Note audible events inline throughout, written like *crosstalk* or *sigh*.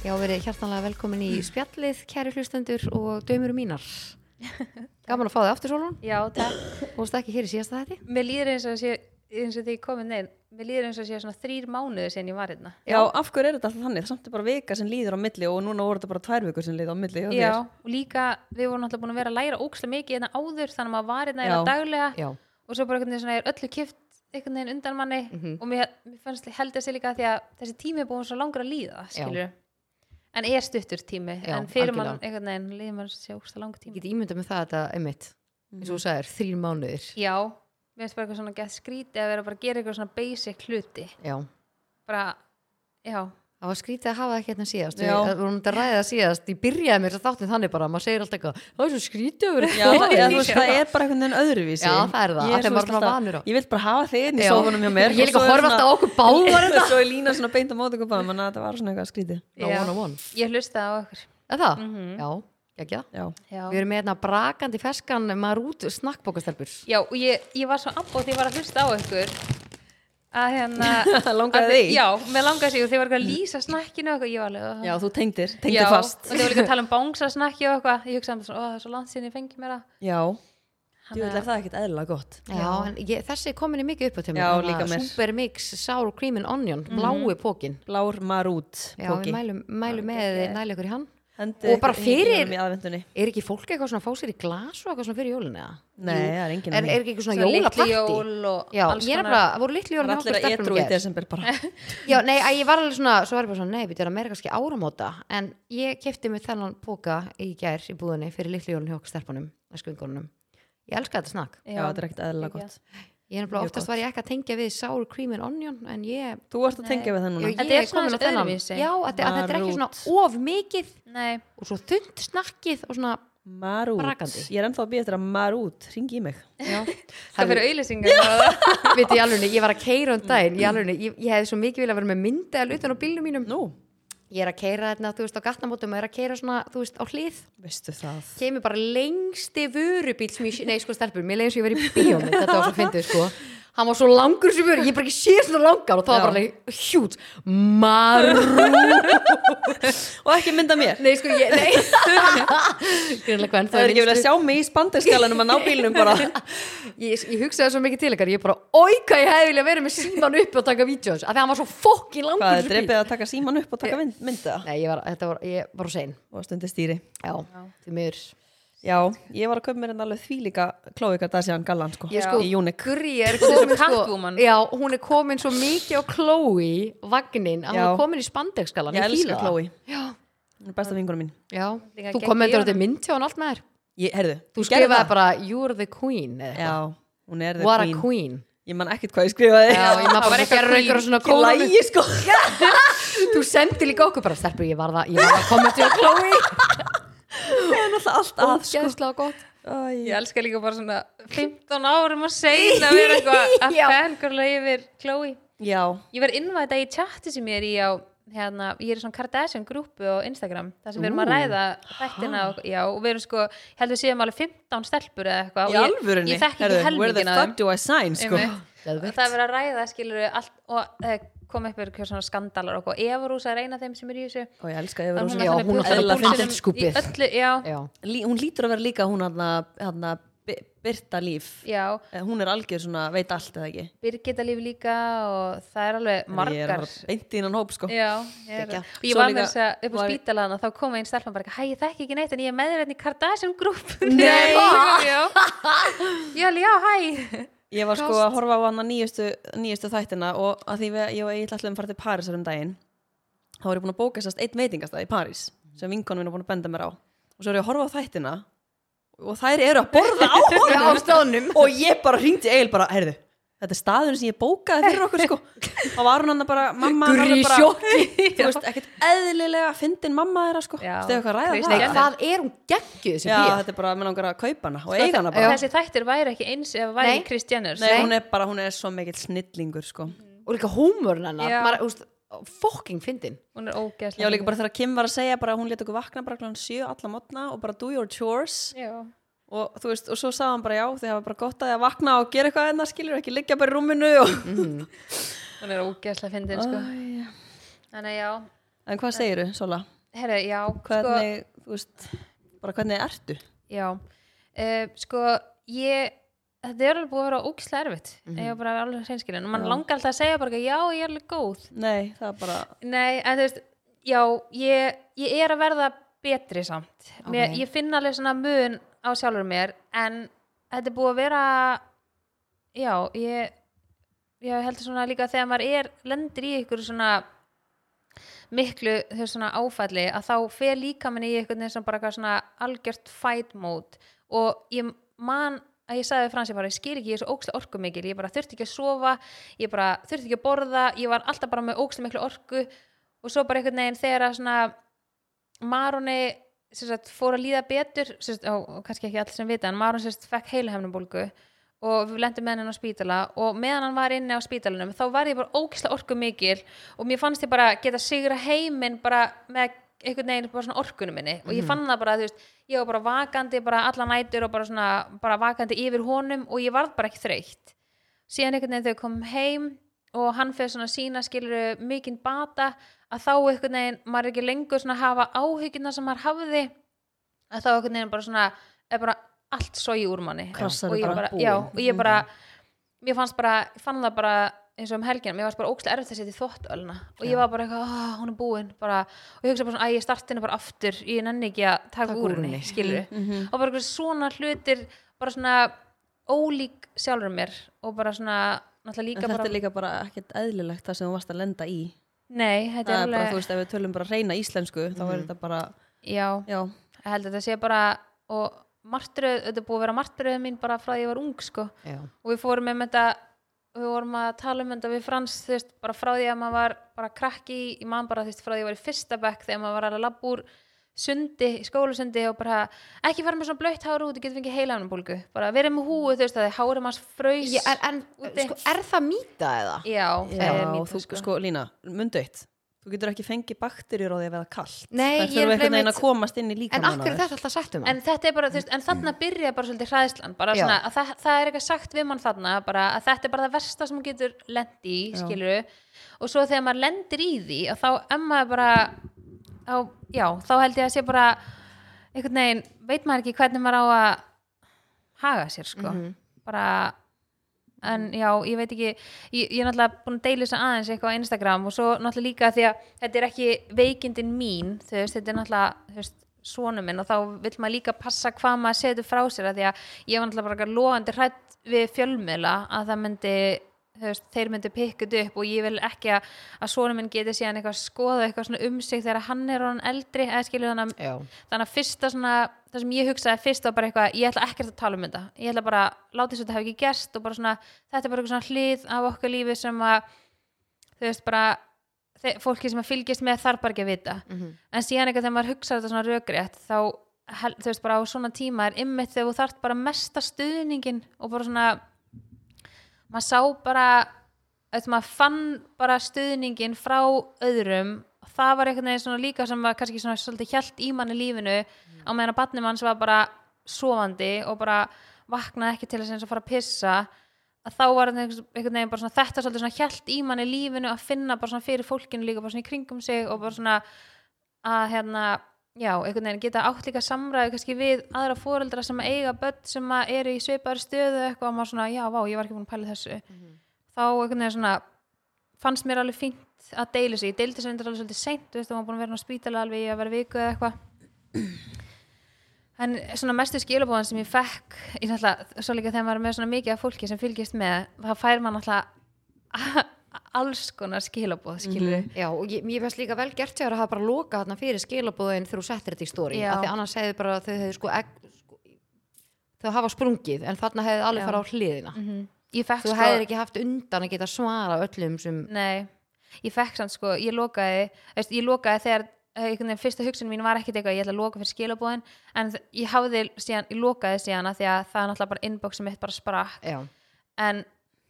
Já, verið hjartanlega velkomin í spjallið, kæri hlustendur og dömur mínar. *laughs* Gaman að fá þig aftur, Solon. Já, takk. Veist ekki hér í síðasta þetta? Mér líður eins og sé, eins og því ég komið neinn, mér líður eins og sé svona þrýr mánuði sen ég var hérna. Já, af hverju er þetta alltaf þannig? Það samt er bara vika sem líður á milli og núna voru þetta bara tvær vikur sem líður á milli Já, þér. og líka við vorum alltaf búin að vera að læra ókslega mikið hérna áður þannig að maður var hérna Já. hérna daglega Já. og svo bara einhvern er einhvern veginn undan manni Mhm. og mér, mér fannst held þessi líka því að þessi tími er búin svo langur að líða, skilur en er stuttur tími, Já, en fyrir mann algjörlega. einhvern veginn líður mann sér ókslega langur Ég tími get ímyndað með það að þetta er mitt. eins og þú sagðir, þrír mánuðir. Já, mér finnst bara eitthvað svona gett skrítið að vera bara að gera eitthvað svona basic hluti Já. bara, já Það var skrítið að hafa það hérna síðast. Við vorum þetta að ræða það síðast. Ég byrjaði mér þess að þáttin þannig bara, maður segir alltaf eitthvað, það er svo skrítið að vera Já, það, komin." ja, þú veist, það er bara einhvern veginn öðruvísi. Já, það er það, að maður er svona vanur á. Ég vil bara hafa þig inn í Já. sófunum hjá mér. Ég er líka að horfa alltaf á okkur báðar þetta. *laughs* Svo er lína svona beint á móti okkur báðum, þannig að þetta var svona eitthvað skrítið. Já, Já. one on one. ég hlustaði á okkur Er það? Mhm. Já, Já. já, Við erum með hérna brakandi feskan marút snakkbókastelpur. já og ég, ég var svo abbóð því ég var að hlusta á ykkur að hérna *laughs* Langaði að- þig? já, mér langaði sig og þið var eitthvað að lýsa snakkinu og eitthvað, ég var alveg Já, þú tengdir, já, tengdir fast. og þið var líka að tala um *laughs* bángsa snakki og eitthvað. Ég hugsaði ó, það er svo langt sinni ég fengi mér það. Já, þú að- vil er það ekkert eðlilega gott. Já, en ég, þessi er komin í mikið upp á tíma. Já, líka mér. Super Mix, Sour Cream and Onion, blái pókin Blár marút, Já, við mælum, mælum með þið næli ykkur í hann Og bara fyrir-. Er ekki fólk eitthvað svona að fá sér í glas og eitthvað svona fyrir jólun eða? Nei, það er enginn Er, er ekki eitthvað svona, Svona litli jólaparti? jól og Já, alls ég er bara, það voru litli Það jólun er allir að etru í desember bara. *laughs* Já, nei, að ég var alveg svona, svo var ég bara svona, nei, við erum meira kannski áramóta En ég kefti mig þennan póka í gær í búðinni fyrir litli jólun hjá stelpunum, skvingunum Ég elska þetta snakk Já, þetta er ekkert Geggjað. gott. Ég er Mjög oftast var ég ekki að tengja við Sour Cream and Onion En ég, Þú ert að tengja við það núna. Þetta er svona öðruvísi. Já, þetta, að þetta er ekki svona of mikið nei, Og svo þund snakkið og svona Marút. Brakandi. Ég er ennþá að býja að marút. Ringi í mig. Já, það fyrir auðlýsingar *laughs* veit ég alveg, ég var að keira um daginn ég, alveg, ég, ég hefði svo mikið vilja að vera með myndaðal utan á bílnum mínum Nú, ég er að keira þetta, þú veist, á gatnamótum og er að keira svona, þú veist, á hlið. Veistu það. kemur bara lengsti vörubíl sem ég, nei, sko, stelpur, mér leiðis ég verið í bíómið þetta var svo fyndið, sko hann var svo langur sem vörubíl, ég bara ekki sé svona langar og það var Já. bara alveg hjút marú *laughs* Og ekki mynda mér. nei, sko, ég, nei *laughs* Greinlega hvern, Það er ekki verið að sjá mig í spandeskalanum að ná bílnum bara. *laughs* ég, ég hugsaði svo mikið til ykkar, ég bara oi hvað ég hefði vilja verið með síman uppi og taka vídeos, af því að hann var svo fokkin langur Hvað þessi bíll. dreipið að taka síman upp og taka mynd, mynda? Nei, ég var, þetta var, ég var á sein Og stundir stýri. Já, því miður Já, ég var að köpa mér en alveg þvílíka klóika Dacian Gallan sko. Ég sko, Í Unique. Gurri er *laughs* er komin sko. Já, hún er komin svo mikið á Chloe vagnin að hún Já. er komin í spandexskalan Ég fíla elska það. Chloe. Já, Hún er besta vingunum mín. já. Líka Þú kommentar í þetta honum. mynd hjá hann allt með þér Ég, herðu, Þú ég skrifaði bara You're the queen eða Já, hún er the What queen. a queen Ég man ekkert hvað ég skrifaði. Já, ég maður bara eitthvað gerur queen. einhverja svona kólu lægi sko. *laughs* Þú sendir líka okkur bara Stelpur, ég var það, ég var það kommenti á Chloe *laughs* Það er náttúrulega allt að sko. Ógeðslega gott Æ, ég elska líka bara svona 15 árum að segja að vera eitthvað *laughs* að Já. fangurlega yfir Chloe Já, ég var innvæta í chatti sem ég er í á hérna, ég er í svona Kardashian grúpu á Instagram þar sem við erum að ræða þættina og, já, og við erum sko, ég held við séum alveg 15 stelpur eða eitthvað í og ég, alvörunni. ég þekki Herðu, ekki Where the helmingin fuck do I sign sko. Það er verið að ræða skilur allt, og það kom upp eitthvað svona skandalar og Evarús er eina af þeim sem er í þessu Og ég elska hún. Já, að hún er náttúrulega púlsinum búin í skúpið. öllu, já, Já, Lí, hún lítur að vera líka hún hann að Birta líf. já, Eh, Hún er algjör svona, veit allt eða ekki. Birgitta líf líka og það er alveg Ég er margar beint í hennan hóp sko. Já, ég, er, og ég var með þess að upp á var- spítalana þá kom einn stelpan bara, hæ, ég þekki ekki neitt en ég er með þér hérna í Kardashian grúp Nei. *laughs* já, já, hæ Ég var sko að horfa á hana nýjustu, nýjustu þættina og að því ég og Egil ætlum að fara til Parísar um daginn þá var ég búin að bóka sérst einn veitingastað í París sem vinkonum minn er búin að benda mér á. Og svo er ég að horfa á þættina og þær eru að borða á *laughs* á honum stóðnum og ég bara hringdi Egil bara, heyrðu þetta er staðurinn sem ég bókaði fyrir okkur sko. *laughs* Og var hún hann bara, mamma hann bara, sjokki. *laughs* Þú veist, ekkert eðlilega fyndin mamma þeirra sko, Já. stegur hvað að ræða Kristín Nei, það hvað er hún geggjuð þessi Já, pía? þetta er bara, mér langar að kaupa hana og Sko, eiga hana bara. þessi þættir væri ekki eins ef væri Nei. Kris Jenner Nei, hún er bara, hún er svo mikill snillingur sko. Og líka húmurinn Já. úst, Fokking fyndin. Hún er ógeðslega Já, líka bara þegar Kim var að segja bara, hún lét okkur vakna bara kláðan sjö alla mótna og bara do your chores. Já, og þú veist, og svo sagði hann bara já, þið hafa bara gott að því að vakna og gera eitthvað enna skilur ekki liggja bara í rúminu og hún er ógeðslega fyndin sko. Æ, þannig já, En hvað segiru, Sola? herru, já, Hvernig, þú veist, bara hvernig ertu? sko, já, uh, sko, ég, þetta er alveg búið að vera ógislega erfitt, ég var bara alveg hreinskilin og mann Já. langar alltaf að segja bara, já, ég er alveg góð, Nei, það er bara, nei, en þú veist, já, ég, ég er að verða betri samt, mér, Ok. ég finn alveg svona mun á sjálfur mér, en þetta er búið að vera, já, ég, ég heldur svona líka þegar maður er, lendir í ykkur svona, miklu þau svona áfalli að þá fer líka minni í veginn sem bara eitthvað svona algjört fight mode. Og ég man að ég sagði við Fransi bara, ég skil ekki, ég er svo ókslega orku mikil ég bara þurfti ekki að sofa, ég bara þurfti ekki að borða, ég var alltaf bara með ókslega miklu orku. Og svo bara einhvern veginn þegar að svona sem sagt, fór að líða betur sagt, og, og kannski ekki allir sem vita en Maron sem sagt, fekk heilahefnubólgu og við lendum með henni á spítala og meðan hann var inni á spítalanum þá var ég bara ógislega orku mikil og mér fannst ég bara geta sigra heiminn bara með einhvern veginn bara svona orkunum minni og ég fann það bara, þú veist, ég var bara vakandi bara alla nætur og bara svona bara vakandi yfir honum og ég varð bara ekki þreytt. Síðan einhvern veginn við komum heim og hann fyrir svona sína skilur mikinn bata að þá einhvern veginn maður er ekki lengur svona að hafa áhyggjuna sem maður hafði að þá einhvern veginn bara svona er bara allt sogi úr manni. Krassar og ég bara já, og ég bara mér fannst bara, ég fann það bara eins og um helgina, mér fannst bara ógstlega erfitt að setja í þvóttölna og ég var bara eitthvað, "Ah, hún er búin bara, og ég hugsa bara svona, að ég starti henni bara aftur ég nenni ekki að taka úr henni skilur Mhm. og bara svona hlutir bara svona ólík sjálfur mér og bara svona náttúrulega en líka þetta bara er líka bara ekkert eðlilegt það sem þú varst að lenda í. nei, þetta Það er bara, alveg þú veist, ef við tölum bara reyna íslensku, þá er þetta bara, já, já, ég held að þetta sé bara og martröð, þetta er búið að vera martröð mín bara frá því ég var ung sko Já. og við fórum með þetta við vorum að tala um þetta við Frans þú veist, bara frá því að maður var bara krakki í mann bara þú veist, frá því að ég var í fyrsta bekk þegar maður var að labba úr sundi, í skólasundi og bara ekki fara með svona blöytt hár út, þú getur fengið heilanubólgu bara verið með húu, þú veist, að þið hárum hans fröys Ég, en, en Úti. sko, er það mýta eða? já, já, það er mín þú, sko. sko, Lína, mundu eitt. Þú getur ekki fengið bakterjur á því að veða kallt. Nei, Það er þurfa einhvern veginn að komast inn í En líkamann akkur er þetta alltaf sagt um hann? en þetta er bara, veist, en þarna byrja bara svolítið hræðslan, bara Já. svona að það, það er eitthvað sagt við mann þarna, bara að þetta er bara það versta sem hún getur lent í, Já. skiluru og svo þegar maður lendir í því að þá emma bara á, já, þá held ég að sé bara einhvern veginn, veit maður ekki hvernig maður á að haga sér, sko Mhm. bara en já, ég veit ekki ég, ég er náttúrulega búin að deila þessu aðeins eitthvað á Instagram og svo náttúrulega líka því að þetta er ekki veikindin mín þú veist, þetta er náttúrulega þú veist, svonu minn og þá vill maður líka passa hvað maður setur frá sér að því að ég var náttúrulega bara loðandi hrætt við fjölmiðla að það myndi veist, þeir myndi pikkut upp og ég vil ekki að, að svonu minn geti síðan eitthvað skoða eitthvað svona um sig þegar hann er hann eldri eða skilur þannig að þannig að fyrsta svona það sem ég hugsaði fyrst var bara eitthvað ég ætla ekkert að tala um þetta. Ég ætla bara að láta þess að þetta hafi ekki gerst og bara svona þetta er bara eitthvað svona hlið af okkar lífi sem að þú veist bara þe- fólki sem að fylgjast með þarf bara ekki að vita. Mhm. en síðan eitthvað þegar maður hugsaði þetta svona rökrétt þá hel- maður sá bara eftir maður fann bara stuðningin frá öðrum. Það var einhvern veginn svona líka sem var kannski svona svolítið hjælt í manni lífinu á meðan að barnið manns var bara sofandi og bara vaknaði ekki til þess og fara að pissa að þá var einhvern veginn bara svona þetta svolítið svona hjælt í manni lífinu að finna bara svona fyrir fólkinu líka bara svona í kringum sig og bara svona að hérna já, einhvern veginn geta átt líka samræði kannski við aðra fóreldra sem eiga börn sem að eru í sveipaðri stöðu eitthvað og maður svona, já, vá, ég var ekki búin að pæla þessu. Þá einhvern veginn svona fannst mér alveg fínt að deila sig ég deildi þessu alveg svolítið seint þú veist, það var búin að vera á spítala alveg í að vera viku eða eitthvað. En svona mestu skilabóðan sem ég fekk ég náttúrulega, svo líka þegar maður er með svona mikið af fólki sem fylgist með, þá fær maður náttúrulega alls konar skilabóð, skilur við Já, og ég, ég veist líka vel gert sér að hafa bara lokað þarna fyrir skilabóðin þegar þú settir þetta í stóri af því annars hefði bara þau hefði sko, egg, sko þau hafa sprungið en þarna hefði alveg Já. fara á hliðina. Ég fekk þú sko hefðir ekki haft undan að geta svara öllum sem Nei, ég fekk samt sko, ég lokaði veist, ég lokaði þegar eh, einhvern veginn fyrsta hugsun mín var ekkit eitthvað, ég ætla að loka fyrir skilabóðin en ég hafði síðan, ég lokaði síðan að því að það er náttúrulega bara inboxið mitt bara sprakk. Já, en,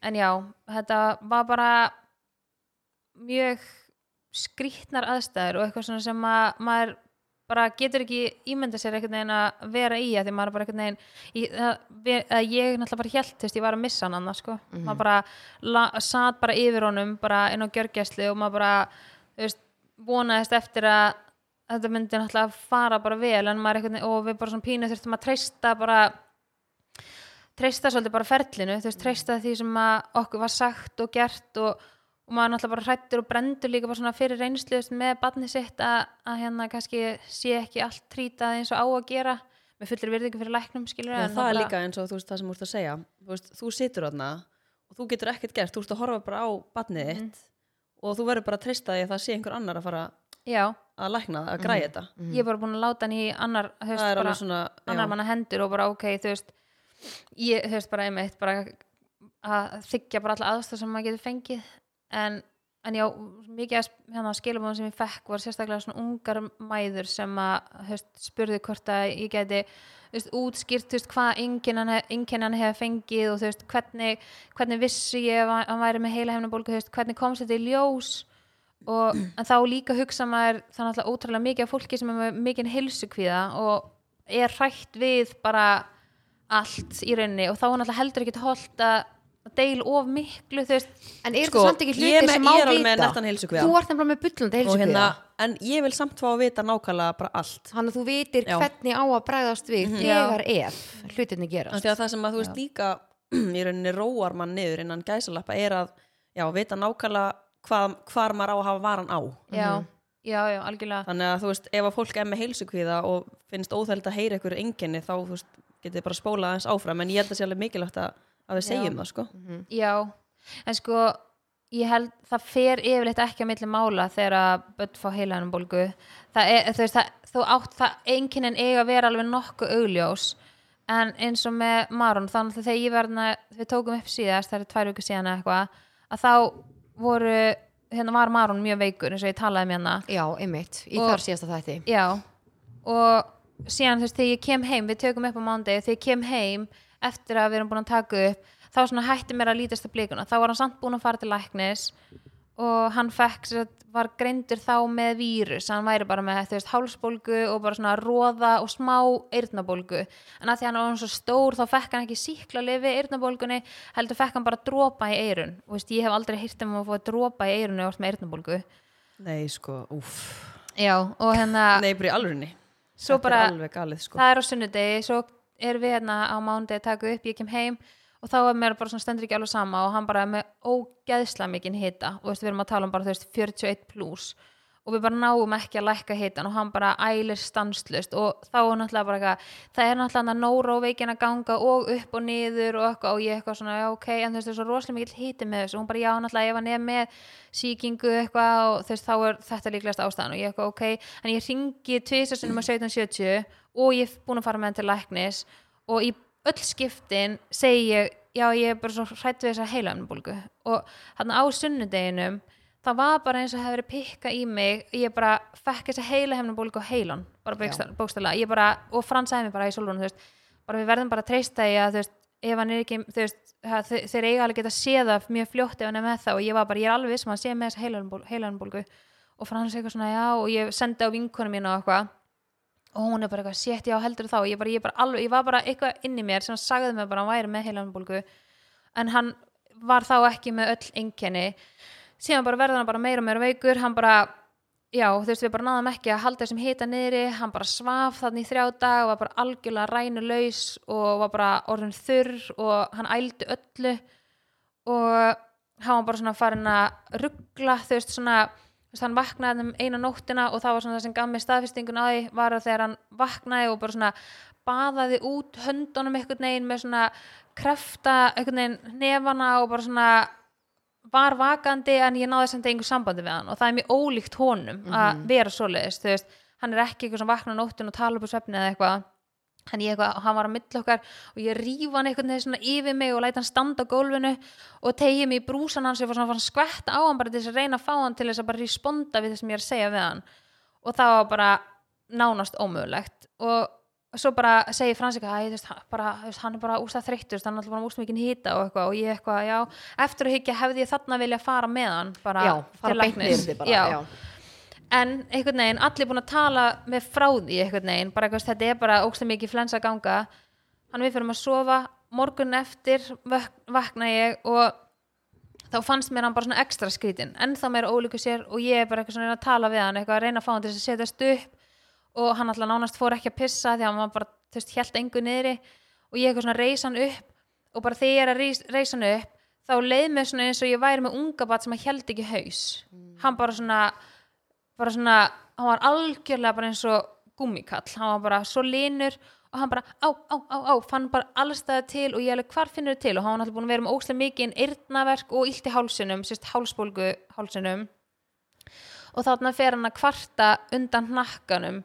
en já, þetta var bara mjög skrýtnar aðstæður og eitthvað svona sem að maður bara getur ekki ímynda sér einhvern veginn að vera í að því maður bara einhvern veginn að, að ég náttúrulega bara hjælt þess ég var að missa hann annars sko. Maður bara la, satt bara yfir honum bara inn á gjörgæslu og maður bara veist, vonaðist eftir að þetta myndi náttúrulega fara bara vel en maður einhvern veginn, og við bara svona pínu þurftum að treysta bara treysta svolítið bara ferlinu, þú veist, treysta því sem að okkur var sagt og gert og, og maður náttúrulega bara hrættur og brendur líka bara svona fyrir reynslu þú veist, með barnið sitt að, að hérna kannski sé ekki allt trítað eins og á að gera. Með fullir virðingu fyrir læknum skilur Já, það er líka eins og þú veist það sem þú ert að segja. Þú, veist, þú situr þarna og þú getur ekkert gert. Þú ert að horfa bara á barnið Mhm. þitt og þú verður bara að treysta því að það sé einhver annar að fara já, að lækna það, að græja þetta. Ég er bara búin að láta hann í annar, er bara svona annar manna hendur og bara ok, þú veist ég, veist, bara einmitt bara að þykja bara alla aðstöð sem maður getur fengið en, en já, mikið að hérna, skilabóðum sem ég fekk var sérstaklega svona ungar mæður sem að veist, spurði hvort að ég geti veist, útskýrt veist, hvað hann hefði fengið og veist, hvernig, hvernig vissi ég að hann væri með heila veist, hvernig komst þetta í ljós? Og *clears throat* þá líka hugsa maður þannig alltaf ótrúlega mikið af fólki sem er með mikinn heilsukvíða og er hrætt við bara allt í rauninni. Og þá er náttúrulega heldur ekki holdt að að deila of miklu þú veist En er Sko, þetta samt ekki er hluti með- sem má ég er alveg með vita? nettan heilsukvíða. Þú ert nefnilega með bullandi og heilsukvíða hérna, en ég vil samt fá að vita nákvæmlega bara allt. Þannig að þú vitir Já. hvernig á að bregðast við þegar ef hlutinni gerast. Því að það sem að þú veist líka *clears throat* í rauninni róar mann niður innan gæsalappa er að já, vita nákvæmlega hvað, hvar maður á að hafa varan á. Já, já, já, algjörlega. Þannig að þú veist, ef að fólk er með heilsukvíða og finnst óþæld að heyra ykkur enginni þá þú veist, getið bara spólað aðeins áfram. En ég held að sé alveg mikilvægt að, að við segjum það sko. Já, en sko ég held, það fer yfirleitt ekki að milli mála þegar að börn fá heilanum bólgu það er, þú veist, það, þú átt það einkennin eiga að vera alveg nokkuð augljós en eins og með Maron þannig að þegar ég verðna, við tókum upp síðast það er tvær vikur síðan eða eitthvað að þá voru, hérna var Maron mjög veikur eins og ég talaði með hérna. Já, einmitt, í þar síðasta þætti. Já, og síðan þú veist, þegar ég kem heim, við tökum upp á mándegi, þegar ég kem heim eftir að við erum búin að taka upp, þá svona hætti mér að lítast að blíkuna, þá var hann samt búin að fara til læknis og hann fekk, var greindur þá með vírus, hann væri bara með veist, hálsbólgu og bara svona róða og smá eyrnabólgu, en að því hann var svo stór, þá fekk hann ekki síkla lifi eyrnabólgunni, heldur fekk hann bara dropa í eyrun, og veist, ég hef aldrei hýrt um að fá dropa í eyrunni og með eyrnabólgu. Nei, sko, úff. Já, og hérna Nei, bara í alvörinni Svo bara- alveg galið sko. Það er á sunnudegi, svo erum við hérna á mándegi að taka upp, ég kem heim og þá er mér bara svona stendur ekki alveg sama og hann bara er með ógeðslega mikinn hita. Og veist, við erum að tala um bara þú veist 41 plus og við bara náum ekki að lækka hitan og hann bara ælir stanslust og þá er náttúrulega bara eitthvað það er náttúrulega nóra og veikin að ganga og upp og niður og eitthvað og ég eitthvað svona já ok, en þú veist það er svo rosalega mikill hiti með þessu. Og hún bara já náttúrulega ef hann er með sýkingu eitthvað og þú veist þá er þetta líklegast ástæðan og ég eitthvað ok, en ég ringi tvisasunum á 1770 og ég er búin að fara með hann til læknis og í öll skiptin segi ég, já ég er bara svo hrætt við þessa heilanbólgu og hann á sunnudeginum það var bara eins og hefði verið pikka í mig. Ég bara fekk þessa heila hefnabólgu á heilan, bara bara, og Frans sagði mér bara í solvunum við verðum bara að treysta í að veist, ef hann er ekki, veist þeir eiga alveg geta séð það mjög fljótt ef hann er með það. Og ég var bara, ég er alveg viss um að sé með þessa heilanbólgu og Frans eitthvað svona, já, og ég sendi á vinkonu mín og eitthvað. Og hún er bara eitthvað, sétt já heldur þá. Ég, bara, ég, bara alveg, ég var bara eitthvað inn í mér sem sagði mér bara að hann væri með heilanbólgu en hann var þá ekki með öll einkenni síðan bara verður hann bara meira og meira veikur hann bara, já þú veist við bara náðum ekki að halda þessum hita niðri hann bara svaf þannig í þrjá dag og var bara algjörlega rænulaus og var bara orðin þurr og hann ældi öllu og hann var bara svona farin að ruggla þú veist svona þú veist, hann vaknaði um eina nóttina og það var svona það sem gaf mér staðfestingun því var að þegar hann vaknaði og bara svona baðaði út höndunum einhvern veginn með svona krefta einhvern veginn nefana og bara svona var vakandi en ég náði samt einhver sambandi við hann. Og það er mjög ólíkt honum að vera svoleiðis, þú veist. Hann er ekki eitthvað sem vakna á nóttin og tala upp á svefni eða eitthvað. Hann, eitthvað, hann var að milla okkar og ég rífa hann einhvern veginn svona yfir mig og læta hann standa á gólfinu og tegi mig í brúsan hans og ég var svona að skvetta á hann bara til þess að reyna að fá hann til þess að bara responda við það sem ég er að segja við hann. Og það var bara nánast ómögulegt. Og svo bara segi Fransika að hann- er bara úrstað þreyttur hann er alltaf bara úrstað mikið hýta og og ég eitthvað, já, eftir að higgja hefði ég þarna vilja fara með hann bara Já, fara til læknis. en einhvern veginn, allir búin að tala með frá því einhvern veginn, bara eitthvað, þetta er bara ógstlega mikið flensa ganga. Hann við fyrir að sofa, morgun eftir vak vakna ég og þá fannst mér hann bara svona ekstra skrítin ennþá meira ólíku sér og ég er bara eitthvað svona að tala við hann eitthvað að reyna að fá hann til að setjast upp og hann alltaf nánast fór ekki að pissa því að hann var bara, þú veist, held engu niðri. Og ég eitthvað svona reis hann upp og bara þegar ég er að reis, reis hann upp þá leið mér svona eins og ég væri með unga bat sem að held ekki haus. Hann bara svona bara svona, hann var algjörlega bara eins og gummikall, hann var bara svo linur og hann bara á, á, á, á fann bara allstæða til og ég alveg hvar finnur þið til? Og hann var alltaf búin að vera með óslega mikið eyrnaverk og illt í hálsinum, sérst hálsbólgu hálsinum. Og þarna fer hann að kvarta undan hnakkanum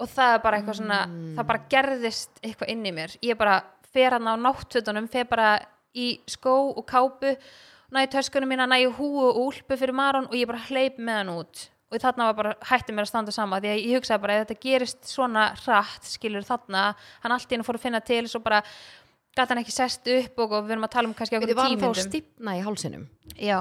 og það er bara eitthvað svona það bara gerðist eitthvað inn í mér. Ég bara fer hann á náttfötunum fer bara í skó og kápu næði töskunum mína, næði húu og úlpu fyrir Maron og ég bara hleyp með hann út. Og þarna var bara hætti mér að standa sama því að ég hugsaði bara ef þetta gerist svona hratt skilur þarna, hann allt í henni fór að finna til svo bara gæti hann ekki sest upp og, og við erum að tala um kannski okkur var hann þá að tímyndum stífna í hálsinum. Já,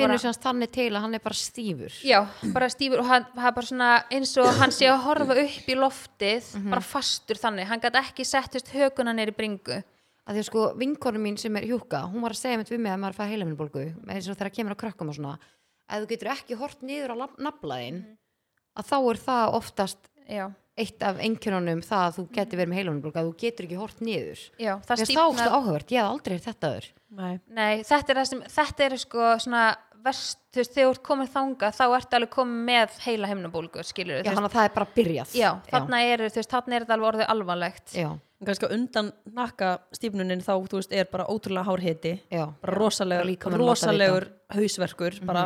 finnur semst þannig til að hann er bara stífur já, bara stífur og hann, hann bara svona eins og hann sé að horfa upp í loftið Mhm. bara fastur þannig, hann gæti ekki settist höguna neyri bringu að því að sko vinkonu mín sem er hjúka hún var að segja mitt við mig að maður fæði heilaminbólgu eins og þegar kemur á krökkum og svona að þú getur ekki hort niður á naflaðin Mhm. að þá er það oftast já, eitt af einkjörnunum það að þú getur verið með að þú getur ekki hort niður. Já, það er stáðslega áhugavert, ég hef aldrei þetta aður Nei. Nei, þetta er sem, þetta er sko svona verst, þú veist, þegar þú ert komið þanga þá ertu alveg komið með heila heimnabólgu skilur já, þannig að það er bara byrjað. Já, þarna er, þú þetta alveg orðið alvarlegt. Já, En kannski undan nakka stífnunin þá, þú veist, er bara ótrúlega hár hiti já, bara rosalegur, rosalegur hausverkur bara,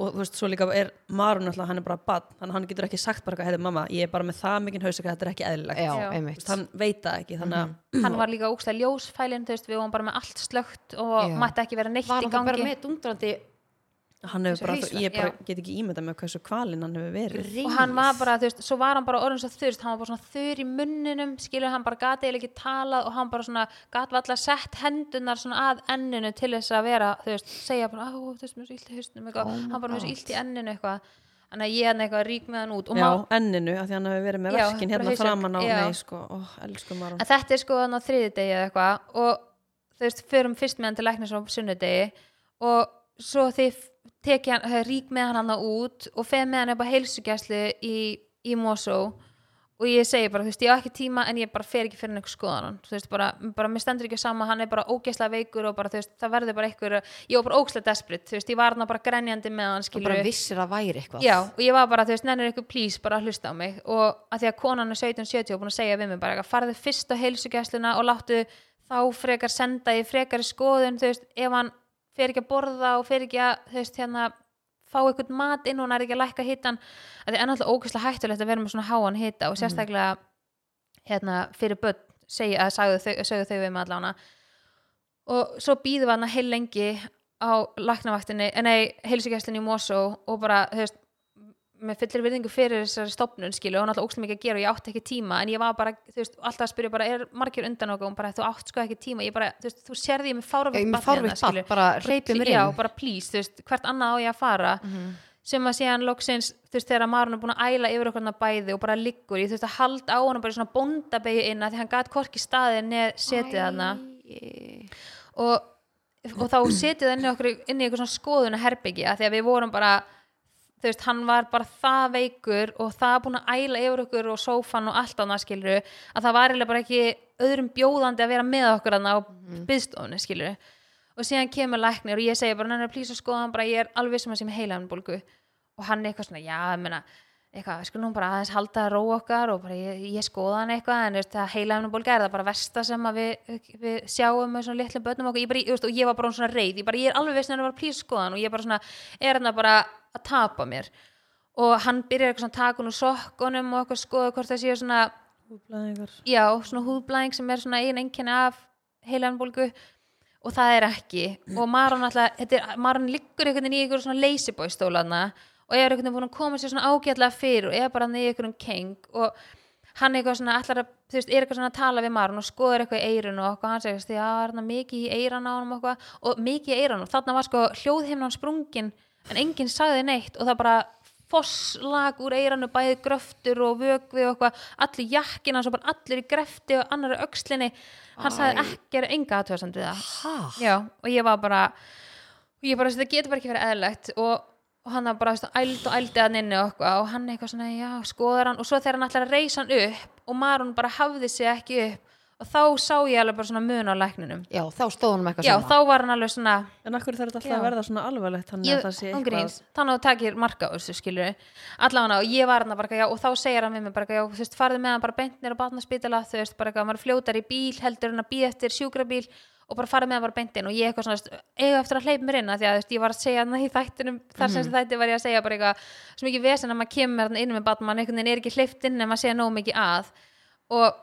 og þú veist, svo líka er Marun alltaf, hann er bara bann, þannig að hann getur ekki sagt bara heiði mamma, ég er bara með það mikinn hausverk þetta er ekki eðlilegt, já. Þú veist, hann veit það ekki, þannig að *clears throat* hann var líka ógstlega ljósfælin, þú veist, við vorum bara með allt slögt og mætti ekki vera neitt var í hann þá bara gangi hann hefur bara, hausverk, ég bara get ekki ímyndað með hversu kvalinn hann hefur verið. Og hann var bara, þú veist, svo var hann bara orðin svo þurst, hann var bara svona þurr í munninum skilur hann bara gati eða ekki talað og hann bara svona gat var alltaf sett hendunar svona að enninu til þess að vera þú veist, segja bara, þú veist, mér er svo illt í hausnum eitthvað, Oh hann bara mér er svo illt í enninu eitthvað. Þannig að ég hann eitthvað rík með hann út og já, má, enninu, af því hann hefur verið með Já, verkin bara hérna hausverk, framan á, nei, sko, ó, elsku Marun en þetta er sko hann á þriði degi eða eitthvað og þú veist, förum fyrst með hann til læknis á sunnudegi og svo þið teki hann, rík með hann hann út og feð með hann upp á heilsugæslu í, í Mosó. Og ég segi bara, þú veist, ég á ekki tíma en ég bara fer ekki fyrir einhver skoðan hann þú veist, bara, bara mér stendur ekki sama, hann er bara ógeðslega veikur og bara, þú veist, það verður bara einhver ég var bara ógeðslega desperate, þú veist, ég var hann bara grenjandi með hann, og skilur bara vissir að væri eitthvað. Já, og ég var bara, þú veist, nennir ykkur please bara hlusta á mig. Og að því að konan er 1770 og búin að segja við mig bara eitthvað, farðu fyrst á heilsugæsluna og láttu þá frekar senda í frekar skoðun, þú veist, ef hann fer ekki að borða og fer ekki að, veist, hérna fá eitthvað mat inn og hann er ekki að lækka hitan að því er náttúrulega ógeðslega hættulegt að vera með svona háan hita og sérstaklega hérna fyrir börn segja, að sagðu þau, sögðu þau við mig allána og svo býðum við hann heil lengi á læknavaktinni, eh, nei, heilsugæslinni í Mosó og bara, þú veist með fyllir virðingu fyrir þessari stopnun skilu og náttúrulega ógst mikið að gera og ég átti ekki tíma en ég var bara, þú veist, alltaf að spyrja bara er margir undan okkur og hún bara, þú átt sko ekki tíma. Ég bara, þú veist, þú sérði ég með með fárvitt bann, bara hleypið mér já, inn. bara please, þú veist, hvert annað á ég að fara. Sem að síðan loksins, þú veist, þegar Marun er búin að æla yfir okkur hann bæði og bara liggur ég þú veist að halda á hann bara í svona bóndabegi inn að þú veist, hann var bara það veikur og það búin að æla yfir okkur og sófan og allt annað skilur að það var eiginlega bara ekki öðrum bjóðandi að vera með okkur hann á Mhm. byðstofunni skilur og síðan kemur læknir og ég segi bara nennar plís að skoða hann bara ég er alveg sem að sem heilaðanbólgu og hann eitthvað svona, já, ég meina eitthvað, við skulum nú bara aðeins halda að róa okkar og bara ég, ég skoða hann eitthvað en veist, það heilaðanbólga er það bara versta sem við, við sjáum með svona litlu börnum okkur. Ég bara, ég, veist, og ég var bara svona reið, ég, bara, ég er alveg veist að hann var plís að skoða hann og ég bara svona er hann bara að tapa mér. Og hann byrjar eitthvað svona hún úr sokkunum og eitthvað skoða hvort það séu svona Húðblæðingar. já, svona húðblæðing sem er svona ein einkenni af heilanbólgu og það er ekki. Og Maron alltaf, þetta er, Maron liggur veginn í einhverjum svona lazyboy og er einhvern veginn búin að koma sér svona ágætlega fyrir og er bara hann í einhverjum keng og hann eitthvað svona allar að, þú veist, er eitthvað svona að tala við Maron og skoður eitthvað í eirun og eitthvað hann segist, já, það er hann mikið í eiran á hann og eitthvað. Og mikið í eiran og þarna var sko hljóðhimnan sprungin en enginn sagði neitt og það bara fosslag úr eiranu bæði gröftur og vögvi og eitthvað allir jakkina, svo bara allir í grefti og annar öxlinni, hann sagði Æ. ekki er enga aðtöðsand við það. Já, og ég var bara og ég bara, þetta getur bara ekki verið eðlegt og, og hann var bara þú veist, æld og ældi hann inni og, eitthvað, og hann eitthvað svona, já, skoðar hann. Og svo þegar hann ætlar að reysa hann upp og Maron bara hafði sig ekki upp og þá sá ég alveg bara svona mun á lækninum. Já, þá stóð hann með eitthvað já, svona. þá var hann alveg svona En akkur þarf þetta alltaf að verða svona alvarlegt þannig að það sé ángríns, þannig að þú takir marka á þessu skilur allavega og ég var hann bara eitthvað, já, og þá segir hann við mig bara já, þú veist, farði með hann bara beint nýr á batnaspítala, þú veist, bara maður fljótar í bíl heldur en að býja eftir sjúkrabíl og bara farið með hann bara beint inn. Og ég eitthvað svona eiga eftir að hleypa mér inn að því að veist, ég var að segja hann í þættinum, þar sem Mhm. þætti var ég að segja bara eitthvað, svo mikið vesen að maður kemur inn með batn, mann einhvern veginn er ekki hleypt inn en maður segja nóg mikið að. Og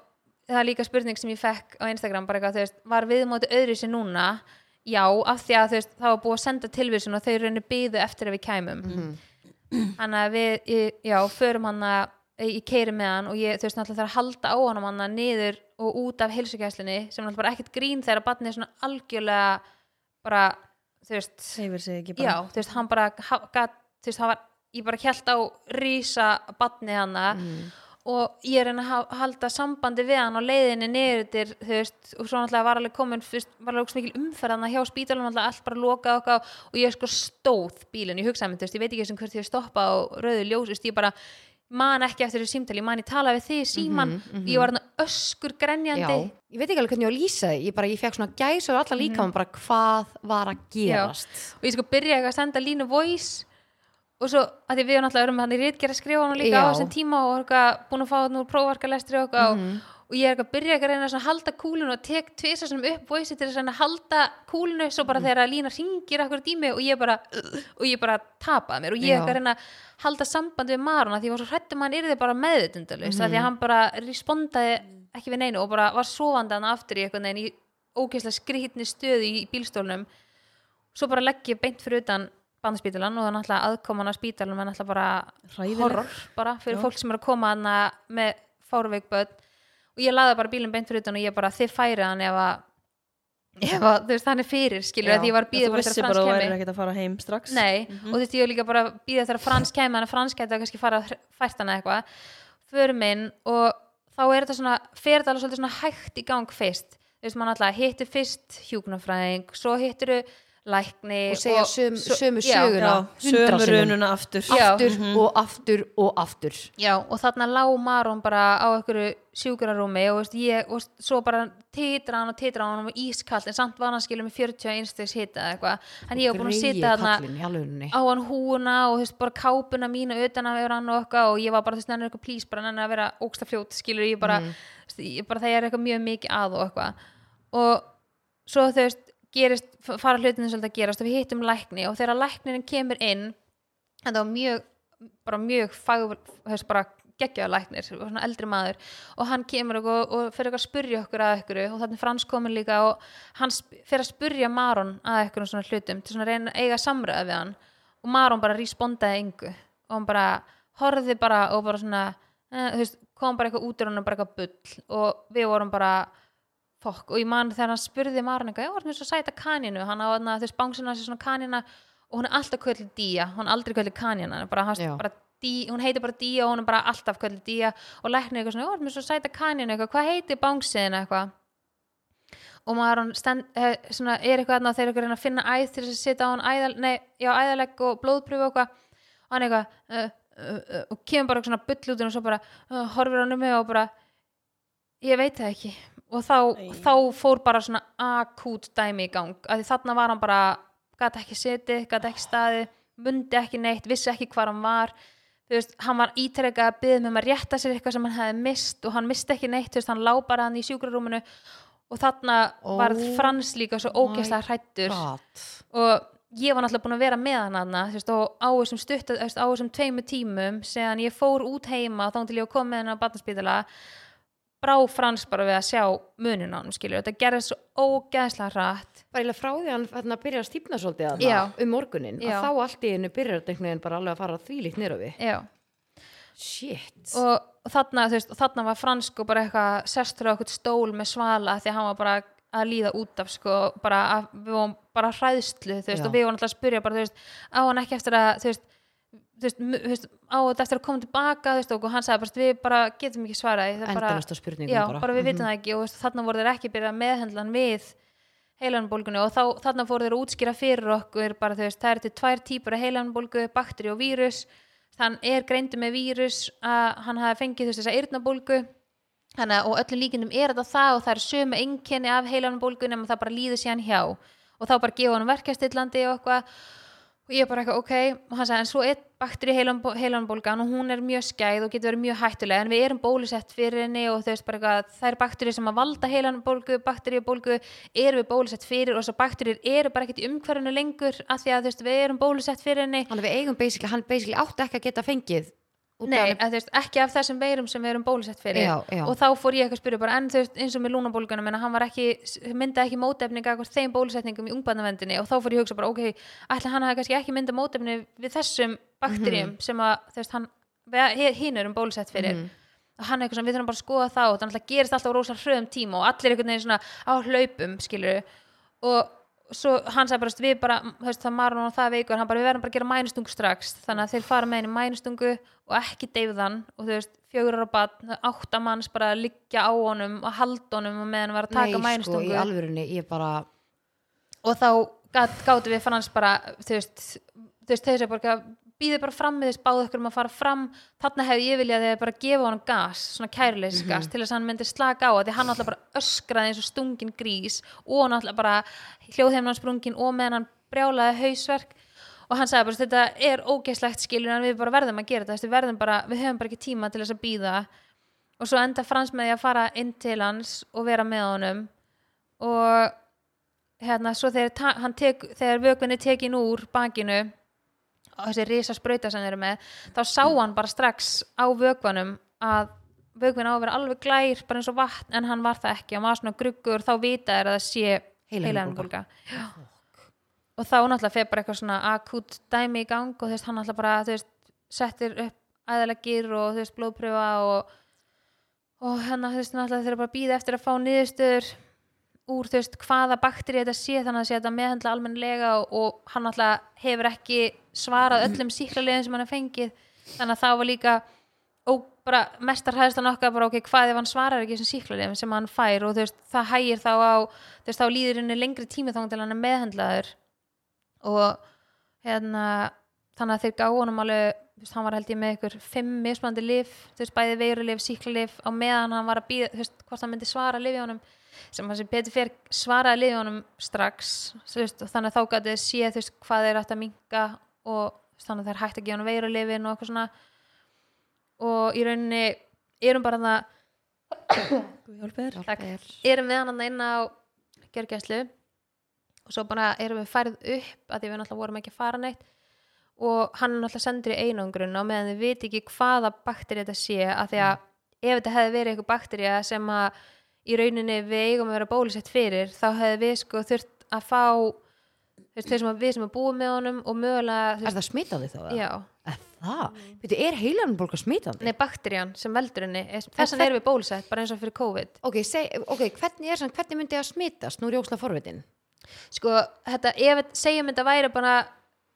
það er líka spurning sem ég fekk á Instagram bara eitthvað, þú veist, var viðmóti öðru sér núna? Já, af því að þú veist, það var búið að senda tilvísun og þau raunir byðu eftir að við kæmum. Þannig að við, já, förum hann að ég keiri með hann og ég, þú veist, náttúrulega þarf að halda á hann hann niður og út af heilsugæslinni sem náttúrulega bara ekkert grín þegar barnið er svona algjörlega bara, þú veist Seifir sig ekki já, bara þú veist, hann bara gat, þú veist, hann var, ég bara hjælt á rísa barnið hana Mm. og ég er að ha- halda sambandi við hann á leiðinni niður til, þú veist, og svo náttúrulega var alveg komin, þú veist, var alveg svo mikil umferðana hjá spítalum, allt bara lokað okkar og ég sko stóð bílinn, ég hugsaði mér, þú veist, ég veit ekki sem hvert ég stoppa á rauðu ljós, þú veist, ég bara man ekki eftir þessu símtali, man ég talaði við þig í síman, ég var öskur já, grenjandi, ég veit ekki alveg hvernig ég á að lýsa því ég bara, ég fekk svona gæs og alla líka bara hvað var að gerast? Og ég sko byrja eitthvað að senda línu voice og svo að því við erum hann í rítgerð að skrifa hann líka á Já. þessum tíma og búin að fá hann úr prófarkalestri og eitthvað Mhm. Og ég er eitthvað að byrja eitthvað að reyna að halda kúlinu og tek tvisa sem upp voice til að að halda kúlinu svo bara þegar að lína ringir akkur tími og ég bara og ég bara tapaði mér. Og ég er eitthvað að reyna að halda sambandi við Maruna því ég var svo hrættum að hann yrði bara meðutundalust Mhm. því að hann bara respondaði ekki við neinu og bara var sofandi hann aftur í eitthvað neginn í ógeðslega skrýtni stöðu í bílstólnum. Svo bara legg ég beint fyrir utan bandspítalan og það er náttúrulega aðkoman að spítalan er náttúrulega bara horror bara fyrir Já. fólk sem er að koma hana með fárveik börn og ég laði bara bílinn beint fyrir utan og ég bara þið færið hann ef að þú veist hann er fyrir skilur Já. að ég var Þú bara bara Frans að þú væri kemi ekkert að fara heim strax. Nei, og þú veist ég var líka bara eftir að Frans kemi þannig að Frans gæti að kannski fara að fært hana eitthvað. Förum inn og þá er þetta svona, fer þetta alveg svona hægt í gang fyrst, þú veist maður alltaf hittir fyrst hjúknarfræðing, svo hittir lækni og segja söm, svo- sömu söguna. Sömu sinnum. rununa aftur. Já. aftur og aftur og aftur. Já, og þarna lá Maron bara á einhverju sjúkrarúmi og veist, ég, og svo bara titra hann og titra hann og var ískall en samt var hann skilur með 41 stegs hita eða eitthvað. En ég var búin að sita þarna á hann húuna og veist, bara kápuna mína utan að vera hann og eitthvað og ég var bara þess nennir eitthvað plís bara nennir að vera ógsta fljót skilur ég bara, Mhm. þú veist, ég bara það er eitthvað mjög mikið að og eitthvað. Og svo þú veist gerist, fara hlutinu svolítið að gerast og við hittum lækni og þegar lækninin kemur inn þetta var mjög bara mjög fag, veist, bara geggjaða læknir, svona eldri maður og hann kemur og, og fyrir að spurja okkur að ykkur og þannig Frans komin líka og hann fer að spurja Maron að ykkur um svona hlutum til svona að reyna að eiga samræða við hann og Maron bara respondaði engu og hann bara horfði bara og bara svona eh, veist, kom bara eitthvað út hann bara eitthvað bull og við vorum bara fokk og ég man þegar hann spurði Maron eitthvað, já, það er svo sæta kaninu hann á veist, bánsina þessi svona kanina og hún er alltaf kvöldið Día, hún er aldrei kvöldið kanina bara, hans, Já. bara Dí, hún heitir bara Día og hún er bara alltaf kvöldið Día og læknir eitthvað svona, já, það er svo sæta kaninu eitthvað, hvað heitir bánsiðin eitthvað. Og stend, eh, er eitthvað þarna þegar eitthvað reyna að finna æð til þess að setja á hann æðal, nei, já, æðalegg og blóðpröfu og hann eitthvað uh, uh, uh, og kemur bara svona bull út og svo bara horfir hann um mig og bara ég veit það ekki. Og þá, þá fór bara svona akút dæmi í gang. Að því þarna var hann bara gæti ekki setið, gæti ekki staðið mundi ekki neitt, vissi ekki hvar hann var. Þú veist, hann var ítrekka að byggja með um að rétta sér eitthvað sem hann hefði mist og hann misti ekki neitt, þú veist, hann lá bara hann í sjúkrarúminu. Og þarna Oh varð Frans líka svo ógeðslega hrættur God. og ég var náttúrulega búin að vera með hann hana, þú veist, og á þessum stutt á þessum tveimu tímum sem ég fór út heima þá til ég að koma með hann á batnarspítala brá Frans bara við að sjá munin á hann skilur, þetta gerði svo ógeðslega hrætt bara eiginlega frá því að hann hérna, byrjar að stípna svolítið að Já. um morgunin Já. að þá allt í einu byrjar þetta einhvern veginn bara alveg að fara þvílíkt nýra við. Já. Shit. Og þarna, veist, þarna var fransk og bara eitthvað sestur á eitthvað stól með svala því að hann var bara að líða út af sko, bara að við vorum bara hræðslu, veist, og við vorum alltaf að spyrja bara, veist, á hann ekki eftir að þú veist, á þetta eftir að koma tilbaka, þú veist, og hann sagði bara, við bara getum ekki svarað, því, það er bara endalasta spurningum já, bara, bara við vitum það ekki. Og veist, þarna voru þeir ekki byrjað að meðhendla hann við heilanbólgunni og þá, þarna fóru þeir að útskýra fyrir okkur bara veist, það er til tvær típur af heilanbólgu, bakteri og vírus. Þann er greindu með vírus að hann hafi fengið þannig að og öllum líkindum er þetta það og það er sömu einkenni af heilanbólgu nema það bara líður síðan hjá. Og þá bara gefa hann verkjastillandi og eitthvað og ég bara eitthvað ok og hann sagði en svo er bakteri heilanbólgan og hún er mjög skæð og getur verið mjög hættuleg en við erum bólusett fyrir henni og þau veist bara eitthvað það er bakteri sem að valda heilanbólgu bakteriubólgu erum við bólusett fyrir og þessar bakterir eru bara ekkert í umhverfinu lengur af því að þú veist við erum bólusett fyrir henni. Þannig að við eigum basically, hann basically átti ekki að geta fengið Nei, að, veist, ekki af þessum veirum sem við erum bólusett fyrir Já, já. og þá fór ég eitthvað að spyrja bara en þú veist eins og með lúnabólgunum en hann ekki, mynda ekki mótefning af þeim bólusetningum í ungbarnavendinni og þá fór ég að hugsa bara ok, ætla hann kannski ekki mynda mótefni við þessum bakterjum Mhm. sem að veist hann, hinn erum bólusett fyrir Mhm. og hann eitthvað svona, við þurfum bara að skoða það og þannig að gerist alltaf á rosa hröðum tíma og allir einhvern veginn svona á hlaupum skilur og svo hann sagði bara, veist, við bara veist, það marun og það veikur, hann bara, við verðum bara að gera mænustungu strax. Þannig að þeir fara með henni mænustungu og ekki deyfðan og þú veist, fjögur ára batn, átta manns bara að liggja á honum og halda honum og meðan hann var að taka Nei, sko, mænustungu í alvörunni, ég bara og þá gat, gátum við fannans bara þú veist, þú veist þeir sem bara býðið bara fram með þess báðu ykkur um að fara fram. Þarna hefði ég viljað þegar bara gefa honum gas svona kæruleysisgas Mhm. til þess að hann myndi slaka á því hann alltaf bara öskraði eins og stungin grís og hann alltaf bara hljóðheimnan sprungin og meðan hann brjálaði hausverk. Og hann sagði bara þetta er ógeislegt skilur en við bara verðum að gera þetta við, verðum bara, við höfum bara ekki tíma til þess að býða og svo enda Frans með því að fara inn til hans og vera með honum. Og hérna svo þegar, tek, þegar vökvinni tekin úr bakinu þessi risa sprauta sem þeir eru með þá sá hann bara strax á vökvanum að vökvin á að vera alveg glær bara eins og vatn en hann var það ekki. Hann var svona gruggur þá vita er að það sé heilahimnubólga og þá náttúrulega fer bara eitthvað svona akut dæmi í gang og þú veist hann náttúrulega bara veist settir upp æðalegir og þú veist blóðpröfa og og hérna þú veist náttúrulega þeir eru bara að býða eftir að fá niðurstöður úr þú veist hvaða bakteri þetta sé þannig að þetta meðhandla almennilega og, og hann náttúrulega hefur ekki svarað öllum síklalegin sem hann har fengið. Þannig að það var líka bara mestar hæðist hann okkar bara ok, hvað ef hann svarar ekki þessum síklalegin sem hann fær? Og veist það hægir þá á veist þá líður henni lengri tími þá til hann er meðhandlaður og hérna þannig að þeir gáðu honum alveg veist, hann var held ég með ykkur fimm mismandi lif bæði veirulif, síklarlif á meðan hann var að býða, hvort hann myndi svara lifi honum, sem hann sem betur fyrir svaraði lifi honum strax veist, og þannig að þá gæti þið sé veist, hvað þeir ætti að minka og þannig að þeir hætti að gefa honum veirulifin og eitthvað svona. Og í rauninni erum bara það *coughs* þér. Takk. erum við hann inn á gjörgæslu. Og svo bara erum við færið upp að því við náttúrulega vorum ekki að fara neitt. Og hann er náttúrulega sendur í einangrun og meðan þið viti ekki hvaða bakteri þetta sé að því að ef þetta hefði verið eitthvað bakterja sem að í rauninni við eigum að vera bólusett fyrir þá hefði við sko þurft að fá veist, sem að við sem að búum með honum og mögulega Er það smitandi þá? já, Er það? Veitu, er heilanbólga smitandi? nei bakterjan sem veldur henni þess En vegna erum við bólusett bara eins og fyrir COVID Ok, seg, ok, hvernig er hvernig myndi það smitast? Nú er óslega forvitin. sko, þetta, ef, segjum þetta væri bara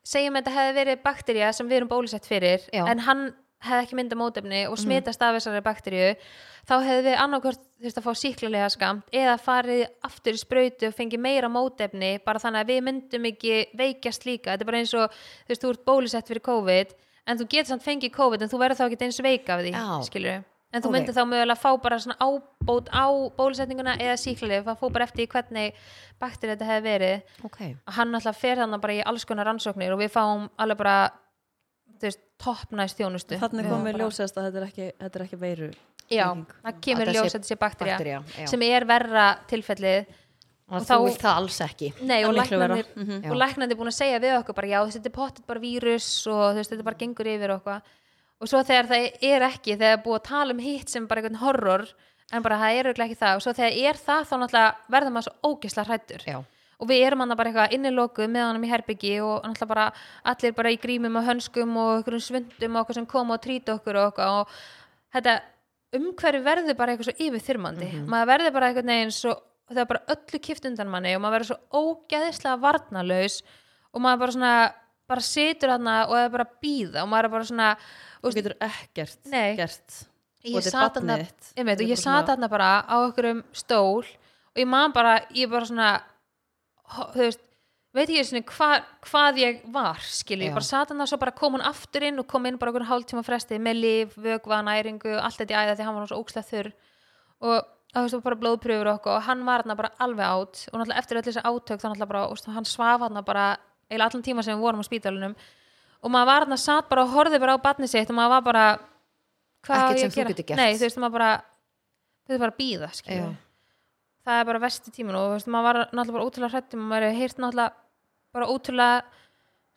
segjum þetta hefði verið bakterja sem við erum bólusett fyrir Já. en hann hefði ekki mynda mótefni og smitast af þessari bakterju þá hefði við annarkvort þurft að fá síklarlega skamt eða farið aftur í sprautu og fengið meira mótefni bara þannig að við myndum ekki veikjast líka þetta er bara eins og þú veist, þú ert bólusett fyrir COVID en þú getur samt fengið COVID en þú verður þá ekki eins veik af því skilur en þú Ok. myndir þá mögulega fá bara svona ábót á bólusetninguna eða síklarlega það fór bara eftir hvernig bakterja þetta hefði verið. Ok. hann alltaf fer þannig bara í alls konar rannsóknir og við fáum alveg bara veist, toppnæst þjónustu Þannig komið ljósast að þetta er ekki, þetta er ekki veiru. já, það kemur Að það ljós sé að þetta sé bakterja Bakterja, sem er verra tilfellið Og og þá- vilt það alls ekki. Nei, Það og er miklu verra. læknarnir Mhm. og læknandi búin að segja við okkur bara já þetta er pottet bara vírus og veist, þetta bara gengur yfir og eitthvað og svo þegar það er ekki þegar er búið að tala um hitt sem bara einhvern horror en bara það er auðvitað ekki það og svo þegar er það þá náttúrulega verður maður svo ógisla hrættur Já. Og við erum hann bara eitthvað innilokuð með honum í herbyggi og náttúrulega bara allir bara í grímum og hönskum og einhverjum svundum og okkur sem koma og trýta okkur og eitthvað og þetta umhverfi verður bara eitthvað svo yfirþyrmandi maður verður bara eitthvað neginn svo það er bara öllu kipt undan manni og maður verður svo ógeðislega varnalaus og maður bara svona bara situr þarna og er bara býða og maður er bara svona Þú getur ekkert Nei. gert. Og þetta er Þetta og ég sat þarna bara á einhverjum stól og ég man bara, ég bara svona þú veist, veit ekki svona hva, hvað ég var, skilur, Já. ég bara sat hann svo bara kom hann aftur inn og kom inn bara okkur hálftíma fresti með lif, vögva, næringu allt þetta í æða því hann var svo ókslega þurr. Og það veist, bara blóðpröfur og okkur og hann var hann bara alveg átt og náttúrulega eftir öll þessi átök þannig bara, og hann svaf hann bara eiginlega allan tíma sem við vorum á spítalunum og maður var hann að satt bara og horfði bara á batni sitt og maður var bara hvað á ég að gera? Nei, þú veist, maður bara það er bara vesti tímin og þú veist, maður var náttúrulega bara ótrúlega hrættum og maður hefur heyrt náttúrulega bara ótrúlega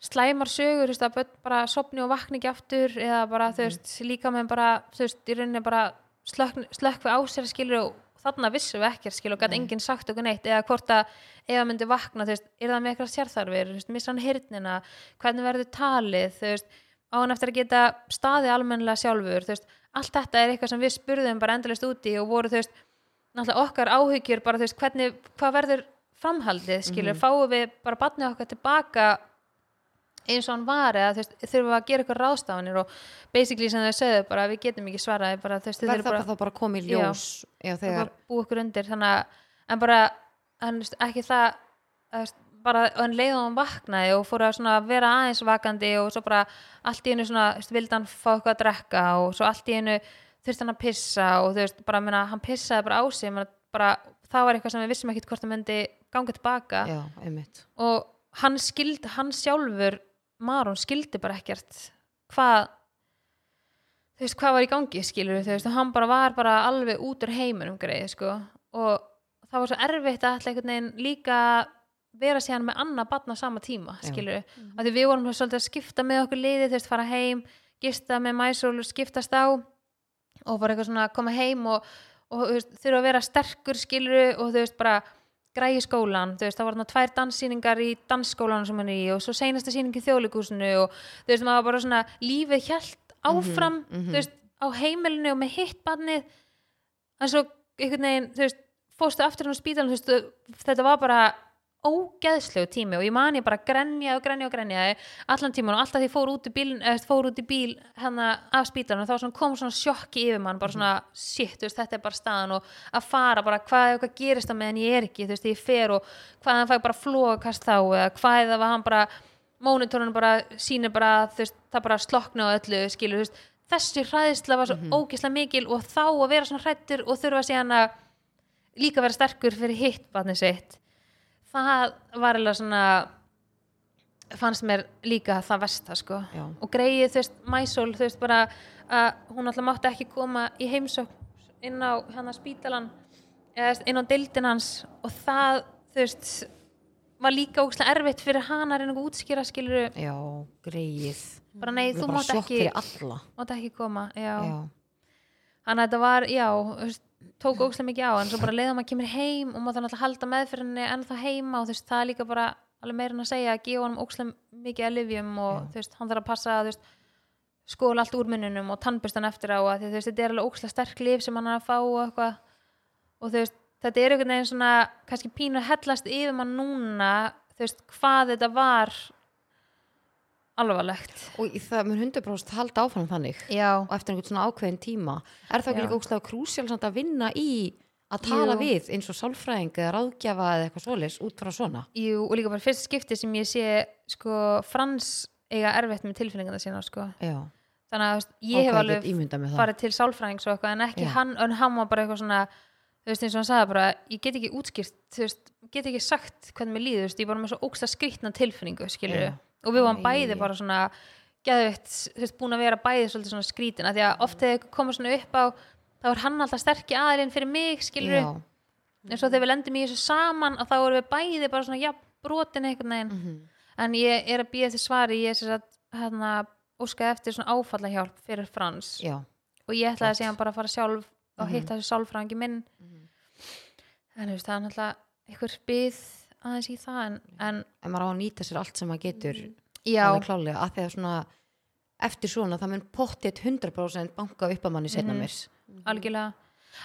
slæmar sögur, þú veist, að börn bara sopni og vakni ekki aftur eða bara, þú veist, líka með bara, þú veist, í rauninni bara slökk, við á sér skilur og þarna vissum við ekkert skilur og gæti enginn sagt okkur neitt eða hvort að ef það myndi vakna, þú veist, er það með eitthvað sérþarfir, þú veist, missa hann hirnina hvernig verður talið, þú veist á hann eftir að geta staðið almennilega sjálfur þú veist, allt þetta er eitthvað sem við spurðum bara endalist úti og voru, þú veist náttúrulega okkar áhyggjur, bara þú veist, hvernig hvað verður framhaldið, skilur fáum við bara batnið okkar tilbaka eins og hann var eða þú veist, þurfum við að gera eitthvað ráðstafanir og basically sem þau sögðu bara við getum ekki svaraði bara þú veist, þau verð þurfum það bara bara, komið ljós. Já, þegar, búa okkur undir þannig að, en bara en, veist, ekki það að, veist, bara en leiðum hann vaknaði og fór að svona vera aðeins vakandi og svo bara allt í einu svona, þú veist, vildi hann fá eitthvað að drekka og svo allt í einu þurfti hann að pissa og þú veist, bara meina, hann pissaði bara á sig menna, bara, það var eitthvað sem við vissum ekkit hvort það myndi ganga tilbaka. Já, einmitt. Og hann skildi, hann sjálfur Maron skildi bara ekkert hvað þú veist, hvað var í gangi skilur þú veist, og hann bara var bara alveg út úr heiminum greið, sko. Og það var svo erfitt að alltaf einhvern veginn líka vera síðan með annað barn á sama tíma, skilur mm því við vorum svolítið að skipta með okkur liði þú veist, fara heim, gista með mæsól skiptast á og bara eitthvað svona koma heim og, og veist, þurfa að vera sterkur skilur og þú veist bara græði skólan, þú veist, það var þarna tvær danssýningar í dansskólanum sem hann er í og svo seinasta sýning í þjóðleikúsinu og þú veist, maður bara svona lífið hjælt áfram, mhm. þú veist, á heimilinu og með hitt barnið en svo einhvern veginn, þú veist, fórstu aftur hann á spítalinn, þú veist, þetta var bara ógeðslegu tími og ég man ég bara grenjaði og grenjaði og grenjaði allan tíman og alltaf því fór út í bíl, fór út í bíl hérna af spítalinn þá svona kom svona sjokki yfir mann bara svona shit, þú veist, þetta er bara staðan og að fara bara hvað eitthvað gerist á meðan ég er ekki þú veist, ég fer og hvað hann fæ bara flókast þá eða hvað það var hann bara mónitorinn bara sýnir bara þú veist, það bara slokna á öllu skilur, þú veist, þessi hræðisla var svo mm ógislega mikil og þá að vera svona hrættur og þurfa síðan að líka vera sterkur fyrir hitt batnið sitt það var alveg svona fannst mér líka það versta sko. Já. og greið þú veist Mæsól þú veist bara að hún alltaf mátti ekki koma í heimsókn inn á hann að spítalan eða inn á deildin hans. Og það þú veist var líka ógæslega erfitt fyrir hana að reyna að útskýra skilur já, greið bara nei, Það þú mátt ekki, mátt ekki koma já. já, þannig að þetta var, já tók ógæslega mikið á en svo bara leiða maður kemur heim og maður þannig að halda meðfyrinni ennþá heima og þú veist, það er líka bara alveg meira en að segja að gefa honum ógæslega mikið að livjum og Já. þú veist, hann þarf að passa að skóla allt úr munnunum og tannbustan eftir á að því, þú veist, þetta er alveg ógæslega sterk liv sem hann er að fá og eitthvað og þú veist, þetta er einhvern veginn svona kannski pínu að hellast yfir mann núna þú veist, hvað þetta var alvarlegt. Og það mun 100% halda áfram þannig. Já, og eftir einhvern svona ákveðin tíma. Er það ekki líka ógslag krúsjál samt að vinna í að tala Jú. við eins og sálfræðing eða ráðgjafa eða eitthvað svoleiðis út frá svona? Jú, og líka bara fyrst skipti sem ég sé sko, Frans eiga erfitt með tilfinningana sína sko. þannig að ég hef Ok, alveg farið til sálfræðings og eitthvað en ekki Já. hann, en hann var bara eitthvað svona þú veist eins og hann sagði bara, ég get ekki útskýrt þú veist, get ekki sagt hvernig mér líður þú veist, ég er bara með svo ógsta skrýtna tilfinningu skilur Já. Og við varum bæði bara svona geðvitt, þú veist, búin að vera bæði svolítið svona skrítin, af því að oft þegar komið svona upp á, þá er hann alltaf sterkja aðilinn fyrir mig, skilur já, eins og þegar við lendum í þessu saman og þá erum við bæði bara svona, já, brotin einhvern veginn. Mhm, en ég er að býja því svari ég er sem sagt, hérna, óskaði eftir svona áfallahjálp fyrir Frans. Já, og ég ætlaði Flott. síðan bara að fara sjálf og Mhm. hitta þessu sálfræðingi minn. Mhm. en þú veist, það er náttúrulega einhver byð aðeins í það en, en en maður á að nýta sér allt sem maður getur já, alveg klálega, að því að svona eftir svona, það mun pottið 100% banka upp að manni setna Mhm. mér algjörlega.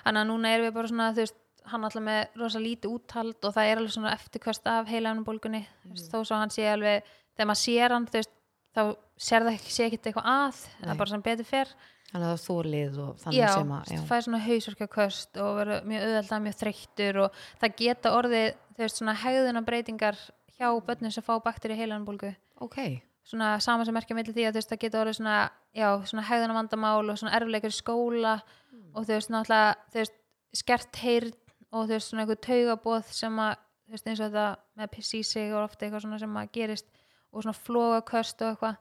Þannig að núna erum við bara svona, þú veist hann alltaf með rosa lítið úthald og það er alveg svona eftirkvöst af heilaunubólgunni mm. þó svo hann sé alveg þegar maður sér hann, þú veist, þá sér það ekki, sé ekki eitthvað að, það er bara sem betur fer þannig að það er þólið og þannig já, sem að já, fæði svona hausverkja köst og verður mjög auðvitað mjög þreyttur og það geta orðið þú veist, svona hegðunarbreytingar hjá börnum sem fá bakteri heilanbólgu. Ok, svona sama sem merkja milli því að þú veist, það getur orðið svona, já, svona hegðunarvandamál og svona erfleikar í skóla og þú veist, náttúrulega, þú veist, skert heyrn og þú veist, svona einhver taugabóð sem að, þú veist, eins og þetta með piss í sig og ofta eitthvað svona sem að gerist og svona flogaköst og eitthvað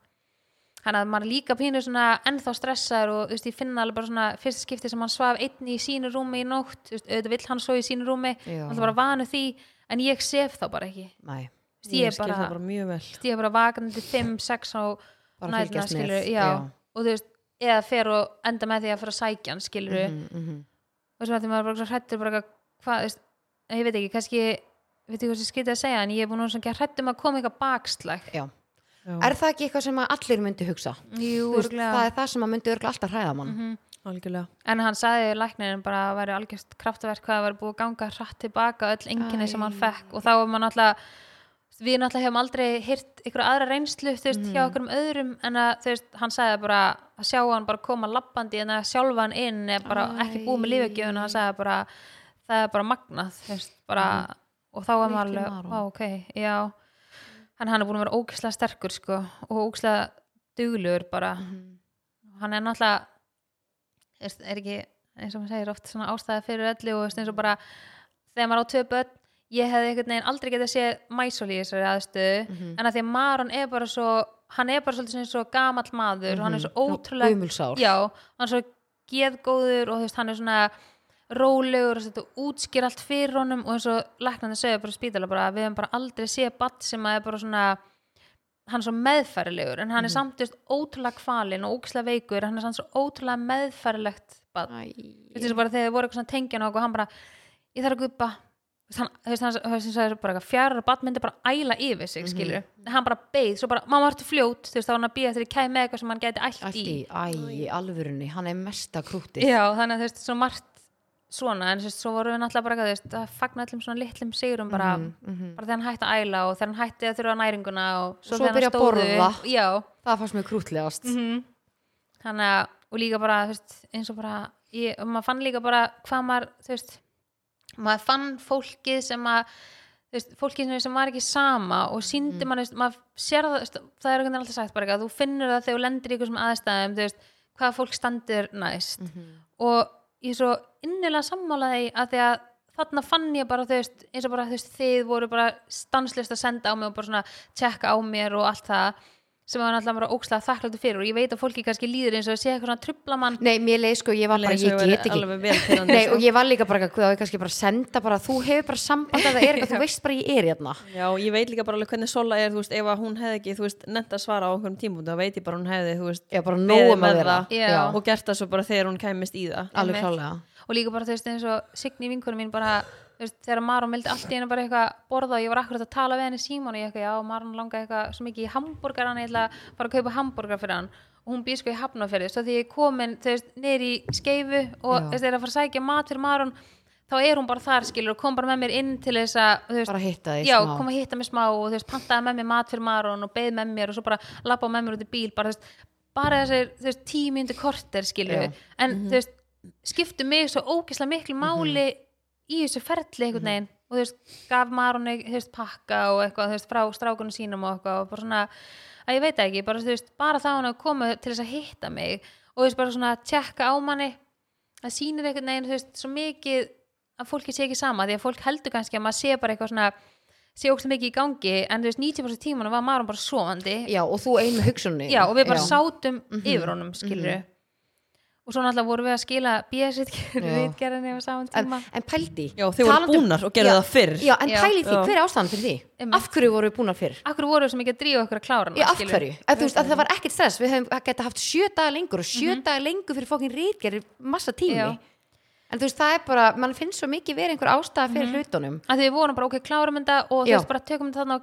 Þannig að maður líka pínur svona ennþá stressaður og þú veist, ég finna alveg bara svona fyrsta skipti sem hann svaf einn í sínu rúmi í nótt, þú veist, auðvitað vill hann svo í sínu rúmi, Já. hann er bara vanu því en ég sef þá bara ekki. Næ Þú veist, ég er skil það bara mjög vel. þú veist, ég er bara vakandi 5-6 á með. skilur, já, og þú veist eða fer og enda með því að fyrir að sækja hann, skilur Mhm, mhm. og sem að því maður bara hrættur bara hvað, þú veist, ég veit ekki, kannski ég veit ekki hvað sem skytið að segja, en ég er búin að hrættum að koma eitthvað bakslag. Já. Já, er það ekki eitthvað sem að allir myndi hugsa? Jú, Þú veist, örugglega. það er það sem að myndi örgulega alltaf hræða mann. Mhm. algjörlega. En hann sagði læknirinn bara að væri algjörst kraftverk hvað það var búið að ganga hratt tilbaka öll enginni sem hann fekk og þá var maður náttúrulega við náttúrulega hefum aldrei hýrt ykkur aðra reynslu þú veist, hjá okkur um öðrum. En að þú veist, hann sagði bara að sjá hann bara koma lappandi en að sjálfa hann inn er bara ekki búið með lífegjöfun og hann sagði bara það er bara magnað þú veist, bara, og þá var maður Litli alveg, Maron. á ok, já hann, hann er búin að vera ógislega sterkur sko, og ógislega duglugur bara. Hann er náttúrulega veist, er ekki eins og maður segir oft svona ástæða fyrir öllu og eins og bara þegar maður á tvö börn ég hefði einhvern veginn aldrei getað séð mæsól í þessari aðstöðu. Mhm. en að því að Maron er bara svo hann er bara svolítið svo gamall maður og hann er svo ótrúlega Gumulsár já, hann er svo geðgóður og þú veist, hann er svona rólegur og þetta útskýr allt fyrir honum og eins og læknandi segja bara spítala bara að við hefum bara aldrei séð batt sem að er bara svona hann er svo meðfærilegur en hann er samt þú veist, ótrúlega kvalinn og ógislega veikur hann er samt svo ótrúlega meðfærilegt veist, eins og bara þegar þið voru eitthvað tengjan og hann bara, ég þarf að hann, þú veist, hann sagði bara fjara batt myndi bara æla yfir sig, skilur hann bara beið, svo bara, mamma vartu fljót? Þú veist, þá var hann að býða eftir að kæði með eitthvað sem hann gæti Allt í. í, æ, í alvörunni hann er mesta krútið Já, þannig að þú veist, svo margt svona, en svo vorum við náttúrulega bara veist, að fagna öllum svona litlum sigurum bara, mhm. bara þegar hann hætti að æla og þegar hann hætti að þurfa næringuna og svo, Svo þegar hann byrja að stóð borða. upp, já, það fannst mér krútlegast mm þannig að, og líka bara, veist, eins og bara, ég, og maður fann líka bara hvað maður, þú veist, maður fann fólkið sem að, veist, fólkið sem, var ekki sama og síndi Mhm. mann, maður sér það, það er alltaf sagt bara eitthvað, þú finnur það þegar þú lendir í sem aðstæðum, veist, hvað fólk standir næst Mhm. og ég er svo innilega sammála því að því að þarna fann ég bara, þú veist, eins og bara, þú veist, þið voru bara stanslist að senda á mig og bara svona tjekka á mér og allt það sem var náttúrulega bara ókslega þakkláttu fyrir. Og ég veit að fólki kannski líður eins og að sé eitthvað svona trubla mann Nei, mér leið sko, ég var bara, ég get ekki. alveg vel pirrandi, Nei, sko. og ég var líka bara, hvað á ég kannski bara að senda bara, þú hefur bara samband að það er eitthvað, þú *laughs* veist bara ég er hérna. Já, ég veit líka bara alveg hvernig Sola er, þú veist, ef hún hefði ekki, þú veist, nefnt að svara á einhverjum tímúti, þá veit ég bara hún hefði, þú veist, Já, bara Beðið nógum með að vera. það. Og gert það svo bara þegar hún kæmist í það. Og líka bara þú veist eins og Signi vinkunum mín bara veist, þegar Maron vildi allt í hennu bara eitthvað borða og ég var akkurat að tala við henni Símon og ég eitthvað, já, Maron langaði eitthvað svo mikið í hambúrgar hann, ég ætla að fara að kaupa hambúrgar fyrir hann og hún býr sko í hafnafyrði svo því ég er komin, þú veist, niður í skeifu og Já. þú veist, er að fara að sækja mat fyrir Maron þá er hún bara þar skilur og kom bara með mér inn til þess að, veist, bara hitta já, smá. kom að hitta mig smá og þú veist, pantaði með mér mat fyrir Maron og beð með mér og svo bara lappa með mér út í bíl bara, veist, bara þessir, tímyndu korter skilur Já. en þú veist, skiptu mig svo ógeðslega miklu máli í þessu ferli einhvern veginn. Og þú veist, gaf Maroni þú veist, pakka og eitthvað, þú veist, frá strákunum sínum og eitthvað og bara svona, að ég veit ekki bara, þú veist, bara þá hann að koma til þess að hitta mig og þú veist, bara svona tjekka á manni það sýnir einhvern veginn, þú veist, svo mikið að fólki sé ekki sama, því að fólk heldur kannski að maður sé bara eitthvað svona sé ógst mikið í gangi, en þú veist, 90% tímanum var Maron bara sofandi. Já, og þú ein með hugsunni já, og við bara já. sátum yfir honum skilur og svo náttúrulega vorum við að skila *laughs* Já. B-sitgerðinni á saman en, tíma en pældi Já, þau voru talandi um- búnar og gerðu já, það fyrr. já, en Já. pæli því, Já. hver er ástæðan fyrir því? Einmitt. af hverju voru við búnar fyrr? akkur voru við svo mikið að drífa okkur að klára hana Já, af hverju? Að, þú veist, að það var ekkert stress, við hefum geta haft sjö daga lengur og sjö Mhm. daga lengur fyrir fókin rítgerði massa tími Já. en þú veist, það er bara, mann finnst svo mikið verið einhver ástæða fyrir hlutunum að því við vorum bara ok, klárum þetta og veist bara tökum þetta og,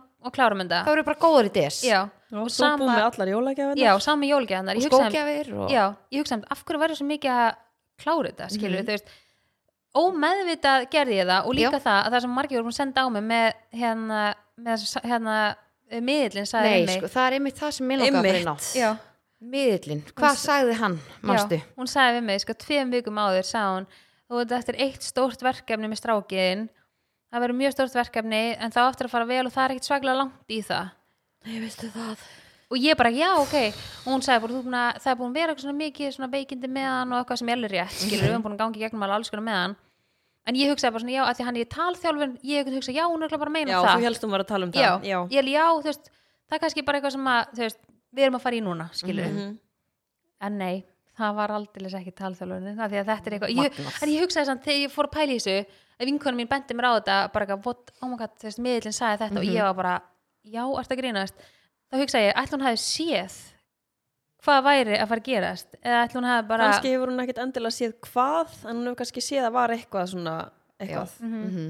þetta það voru bara góður í já, Já, og svo búið með allar jólækjafinnar. já, sami jólgjaðanar og skókjafir og... já, ég hugsa um, af hverju verður svo mikið að klára þetta, skilur Mhm. þú veist ómeðvitað gerði ég það og líka Já. það að það sem margir voru búin að senda á mig með hérna, með hérna miðlinn sagði Nei, mig sko, það er einmitt það sem minn okkar fyrir ná Einmitt. já, miðlinn, hvað sagði hann, manstu? Já, hún sagði við mig, sko, tveim vikum áður sagði hún, þú veit eftir eitt stórt verkefni með strákiðin það verður mjög stórt verkefni en það á eftir að fara vel og það er ekkert svaglega langt í það Ég veistu það. Og ég bara, já, ok. Og hún sagði bara, "Þú ert búin að- það er búin að vera eitthvað svona mikið svona veikindi með hann og eitthvað sem er alveg rétt skilur, við erum búin að gangi gegnum alls konar með hann. En ég hugsaði bara svona, já, að því hann er talþjálfun ég hugsaði, hugsa, já, hún er örugglega bara að meina Já, það. þú helst um að tala um já, það Já, ég held, já, þú veist það er kannski bara eitthvað sem að, þú veist við erum að fara í núna, skilur Mhm. en nei, það var aldrei ekki talþjálfun það því að þetta er já, ertu að grínast? Þá hugsaði ég, ætla hún hafi séð hvað væri að fara að gerast? Eða ætla hún hafi bara kannski hefur hún ekkert endilega séð hvað en hún hefur kannski séð að var eitthvað svona eitthvað. Mhm.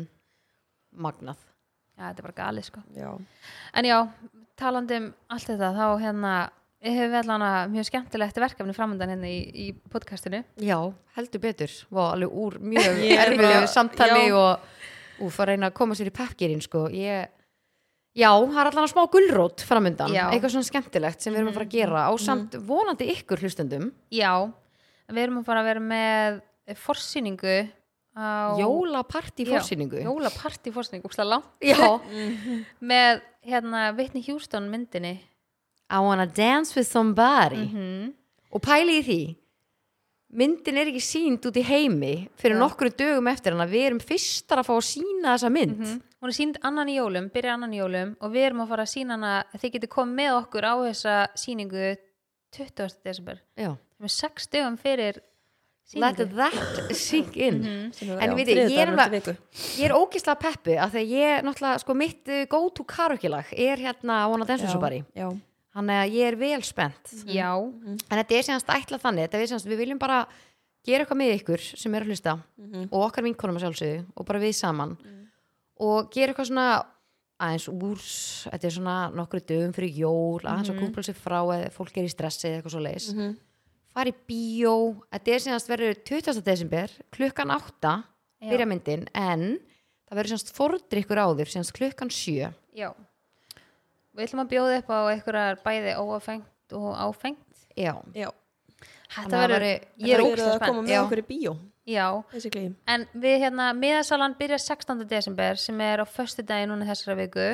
magnað. Já, þetta er bara galið sko. Já, en já, talandi um allt þetta þá hérna, ég hef vel hana mjög skemmtilegt verkefni framöndan hérna í, í podcastinu. Já, heldur betur. Var alveg úr mjög *laughs* er bara- samtali já. og úf að reyna að koma sér í peppgerinn sko. ég Já, það er allan smá gulrót framöndan, Já. eitthvað svona skemmtilegt sem við erum að fara að gera á samt vonandi ykkur hlustendum. Já, við erum að fara að vera með forsýningu á Jólapartí Já, fórsýningu jólapartí forsýningu, úrslega langt. Já, *laughs* með hérna Whitney Houston myndinni. I wanna dance with somebody. Mm og pæli í því myndin er ekki sínd út í heimi fyrir Já. nokkru dögum eftir hann að við erum fyrstar að fá að sína þessa mynd. Hún er sínd annan í jólum, byrja annan í jólum og við erum að fara að sína hana. Þið getur komið með okkur á þessa síningu 20. desember. Já. með sex dögum fyrir let that sink in. Sem hefur En við þið, ég er ég er ógislega peppu af því að ég, náttúrulega, sko mitt uh, go to karaoke-lag er hérna I wanna dance with Já, Já, þannig að ég er vel spennt. Já, en þetta er semast ætlað þannig þetta er semast, við viljum bara gera eitthvað með ykkur sem er að hlusta og okkar vinkonum að sjálfsögðu og bara við saman og gera eitthvað svona aðeins úr þetta er svona nokkru dögum fyrir jól aðeins að kúpla sér frá eða fólk er í stressi eða eitthvað svo leis fara í bíó þetta er semast verður 20. desember klukkan 8 Já. byrja myndin en það verður semast fordrykkur áður semast klukkan 7 já við ætlum að bjóða upp á einhverjar bæði óafengt og áfengt. Já, já. Þetta verður, ég er ógst að koma með okkur í bíó. Já, en við hérna miðasalan byrja 16. desember sem er á föstu dagi núna þessara viku.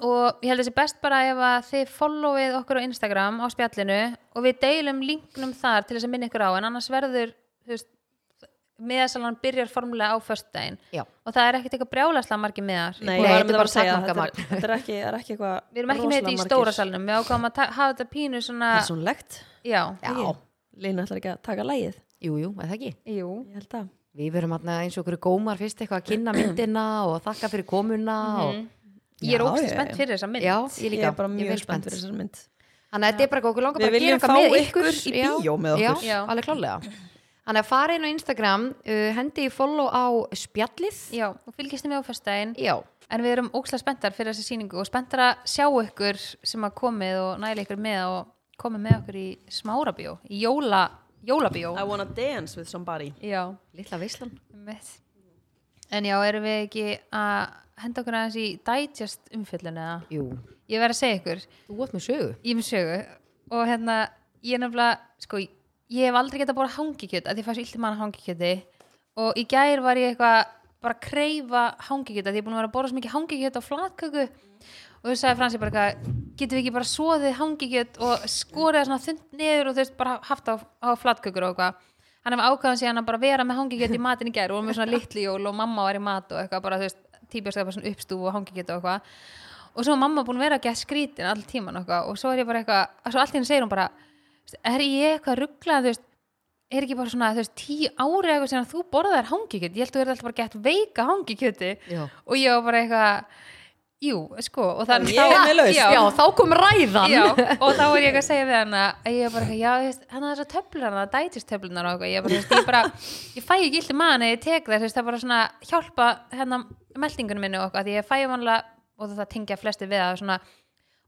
Og ég held að þessi best bara ef að þið followið okkur á Instagram á spjallinu og við deilum linknum þar til þess að minna ykkur á. En annars verður þú veist, miðasalan byrjar formulega á já, og það er ekkert eitthvað brjálaslega margir miðar. Nei, Nei, ég þetta er bara að segja þetta er, þetta er ekki, er ekki eitthvað *laughs* við erum ekki með þetta í stóra salnum. Við ákváðum að hafa þetta pínu svona Persónlegt já, já, Lína ætlar ekki að taka lægið jú, jú, eða ekki? Jú. Ég held að. Við verum eins og okkur gómar fyrst eitthvað að kynna myndina og þakka fyrir komuna og ég er Já, ógst já, spennt fyrir þessa mynd. Já, ég ég er bara ég mjög spennt fyrir þessar mynd. Þannig að þetta er bara okkur langar Við bara að gera viljum eitthvað fá með ykkur. ykkur í bíó með okkur. Já, Já. alveg klálega Þannig að fara inn á Instagram, uh, hendi í follow á spjallið. Já, og fylgist þið með á föstudaginn. Já, en við erum ógstlega spenntar fyrir þessa sýningu og spenntar að sjá ykkur sem að komið og næla ykkur með og komið með okkur í smárabíó í jóla, jólabíó. I wanna dance with somebody. Já, litla veislan. Einmitt. en já, erum við ekki að henda okkur aðeins í digest umfjöllun eða? Jú, ég verð að segja ykkur. Þú ert með sögu. Ég er með sögu. Og hérna ég er nefnilega, sko ég hef aldrei getað bóra hangikjöt að ég fæst illt mann hangikjöti. Og í gær var ég eitthvað bara að kreyfa hangikjöt að ég er búin að vera að bóra svo mikið hangikjöt á flatköku. Og þú sagði Fransi bara eitthvað getum við ekki bara svoðið hangikjöt og skorið það svona þund niður og þú veist bara haft á, á flatkökur og eitthvað? Hann hefði ákvæðan síðan að bara vera með hangikjöt í matin í gær. Og með svona litli jól og mamma var í mat og eitthvað bara þú veist típjast eitthvað svona uppstúf og hangikjöt og eitthvað. Og svo mamma búin að vera að geta skrítin all tíman og, og svo er ég bara eitthvað og svo allt henni segir hún bara "Þú veist, er ég eitthvað rugglað er ekki bara svona þú veist, tíu ári eitthvað sem þú borðar hangikjöt? Ég held að þú er alltaf bara gett veika hangikjöti. Og ég var bara eitthvað jú, sko er með lausn. já, já þá kom ræðan. Já, og þá var ég eitthvað að segja við hana að ég bara eitthvað, já, þú veist, hann að töflur hana, dætist töflunar og eitthvað, ég bara, ég bara ég fæ ekki illt í maðan eða ég tek þess það er bara svona hjálpa hérna meldingunum minni og eitthvað, því ég fæ vanlega og það tengja flesti við að svona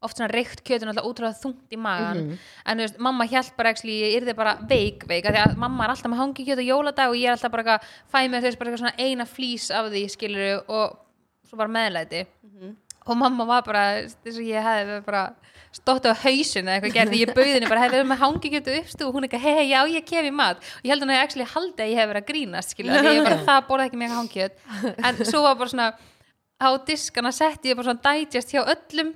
oft svona reykt kjötun alltaf útrúlega þungt í magan en þú veist, mamma hjælt bara actually, ég yrði bara veik, veik, af því að mamma er alltaf með hangi kjöt og jóladag og ég er alltaf bara eitthvað fæ með veist, bara svona eina flís af því skilur og svo bara meðlæti. Og mamma var bara þess að ég hefði bara stótt á hausin eða eitthvað gerði, ég bauði henni bara hefði með hangi getur uppstú og hún eitthvað, hei, já, ég kem í mat. Og ég held að haldið að ég *laughs* að á diskana setti ég bara svona digest hjá öllum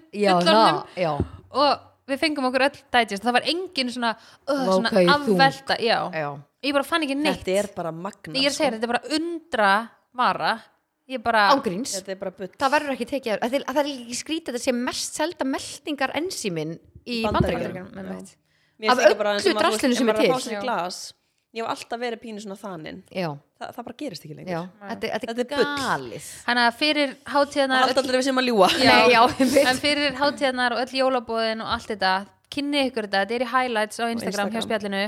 já, og við fengum okkur öll digest. Það var engin svona, uh, svona þung. afvelta já. já. Ég bara fann ekki neitt. Þetta er bara magna ég er að segja, þetta er bara undra vara. Ég bara, er bara það verður ekki tekið að það er ekki skrítið að þetta sé mest selda meldingar ensímin í Mér Af öllu maður, þú draslinu sem er að til. ég hef alltaf verið pínu svona þaninn. Já, Þa, það bara gerist ekki lengur já, þetta, þetta Þetta er galið Þannig að fyrir það hátíðanar haldi allir við sem að ljúa Nei, já, einmitt. en fyrir hátíðanar og öll jólabóðin og allt þetta, kynni ykkur þetta þetta er í highlights á Instagram, hjá Instagram. spjallinu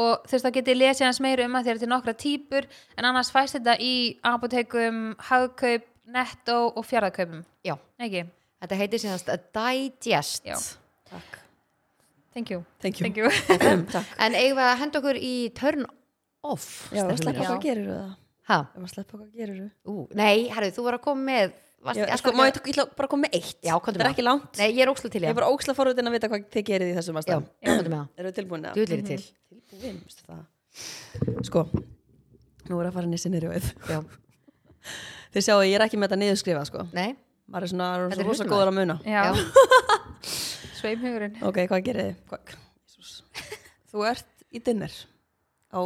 og þú veist það getið lesið hans meira um að þeir eru til nokkra típur en annars fæst þetta í apotekum, hagkaup, netto og fjárðakaupum, já, ekki? þetta heitir síðanst að digest Já. Takk. Thank you, Thank you. Thank you. Takk. *coughs* en eigum við að henda okkur í turn off Já, stelpur sleppa mínar? hvað gerir það? Ha? Ef að sleppa hvað gerir þú? Ú, nei, herru, þú var að koma með varst Já, sko, má ég, ég bara koma með eitt. Já, Það er ekki langt. Nei, ég er óslega til Ég já er bara óksla forvitin að vita hvað þið gerið í þessum aðstæðum. já, komdu með það. Eru þið tilbúin að? Djúðlir til. Tilbúin, veistu það? Sko, nú er að fara inn í Já, *laughs* Þið sjáu, ég er ekki með þetta niðurskrifa sko. Nei, maður er svona Þetta er rosa hausnum góður að muna. *laughs* Sveimhugurinn. Ok, hvað gerir þið? Þú ert í dinner á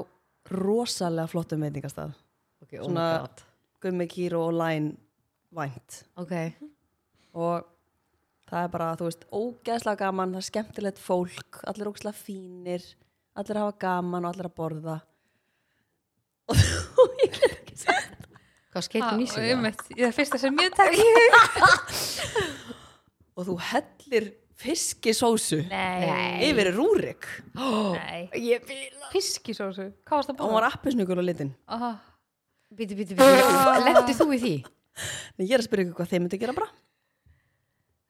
rosalega flottum veitingastað. Ok, oh Svona- my god. Gummi, Kíró og Læn vænt. Ok, og það er bara, þú veist, ógeðslega gaman það er skemmtilegt fólk, allir ógeðslega fínir allir hafa gaman og allir að borða. *laughs* Og ég er ekki sagt hvað skeitum í sig það? Ég er fyrsta sem í hug *laughs* og þú hellir fiskisósu Nei, yfir rúrik. Nei. Ég fíla Fiskisósu, hvað varst það að hún var appisnugur á litin Oh. Bíti, bíti, bíti, lefti þú í því? en ég er að spyrja ykkur hvað þeim myndi gera bara.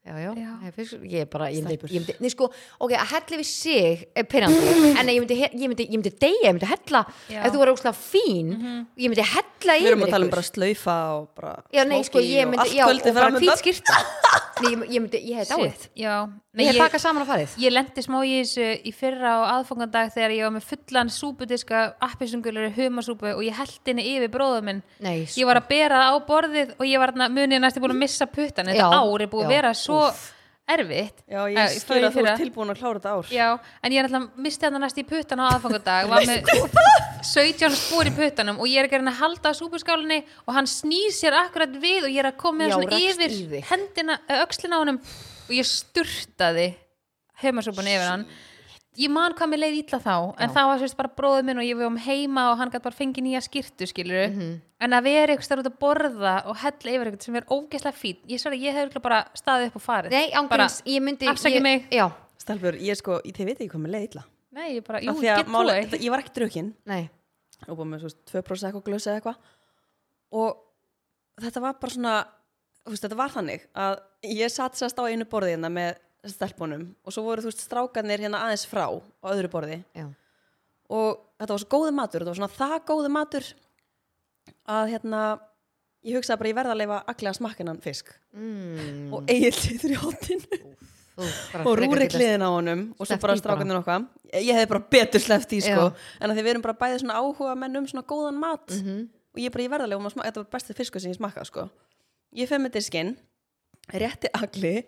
Já, já, Já. Ég, fisk, ég er bara, ég myndi, ég myndi, nei sko, ok, að hella við sig er pyrrandi, en ég myndi, ég myndi, ég myndi deyja, ég myndi hella, ef þú var óslega fín, ég myndi hella við yfir erum að tala um ykkur. bara slaufa og bara Já, nei, sko, og myndi, allt já, kvöldið og bara framundan. hvít skýrta. Nei, ég, ég myndi, ég hef dáið. Já Nei, ég taka saman að farið. ég lendi smá í þessu í fyrra á aðfangandag þegar ég var með fullan súpudiska appisungulari humasúpu og ég held henni yfir bróðum minn. Nei, ég var að bera það á borðið og ég var munið næstu búin að missa puttan þetta Já, ár er búið já, að vera svo úff. erfitt. Já, Eh, ég í skil að þú ert tilbúin að klára þetta ár. Já, en ég er alltaf misti hann næst í puttan á aðfangadag var með 17 spór í puttanum og ég er að reyna að halda að súpuskálinni og hann snýr sér akkurat við og ég er að koma með Já, svona yfir hendina, og ég sturtaði heimasúpan yfir hann. Ég man hvað mér leið illa þá en Já. það var sérst bara bróðið minn og ég við um heima og hann gæti bara fengið nýja skýrtu skilur Mhm. en að vera eitthvað út að borða og hella yfir eitthvað sem er ógeðslega fín ég svar ég hef örugglega bara staðið upp og farið. Nei, ángríns, ég myndi ég, mig. Já, Stelfur, ég sko, ég, þið veit ekki hvað mér leið illa. Nei, ég bara, jú, að get trúið ég var ekki drukkin. Nei. Og búið með svo 2% eitthvað glösa eða eitthvað. Og þetta var bara svona veist, þetta var þannig að ég satt sérst á einu borði hérna með stelpunum og svo voru þú veist strákarnir hérna aðeins frá á öðru borði. Já, og þetta var svo góðu matur þetta var svona það góðu matur að hérna ég hugsaði bara ég verða að leifa smakka hennan fisk. Mm, og þú, bara og rúri kliðin á honum og svo bara strákarnir okkar. Ég, hefði bara betur sleppt í sko. Já. en því við erum bara bæðið svona áhuga menn um svona góðan mat. Mhm. og ég ég verða að leifa þetta var bestið fiskur sem ég smakka sko ég fem með diskinn rétti agli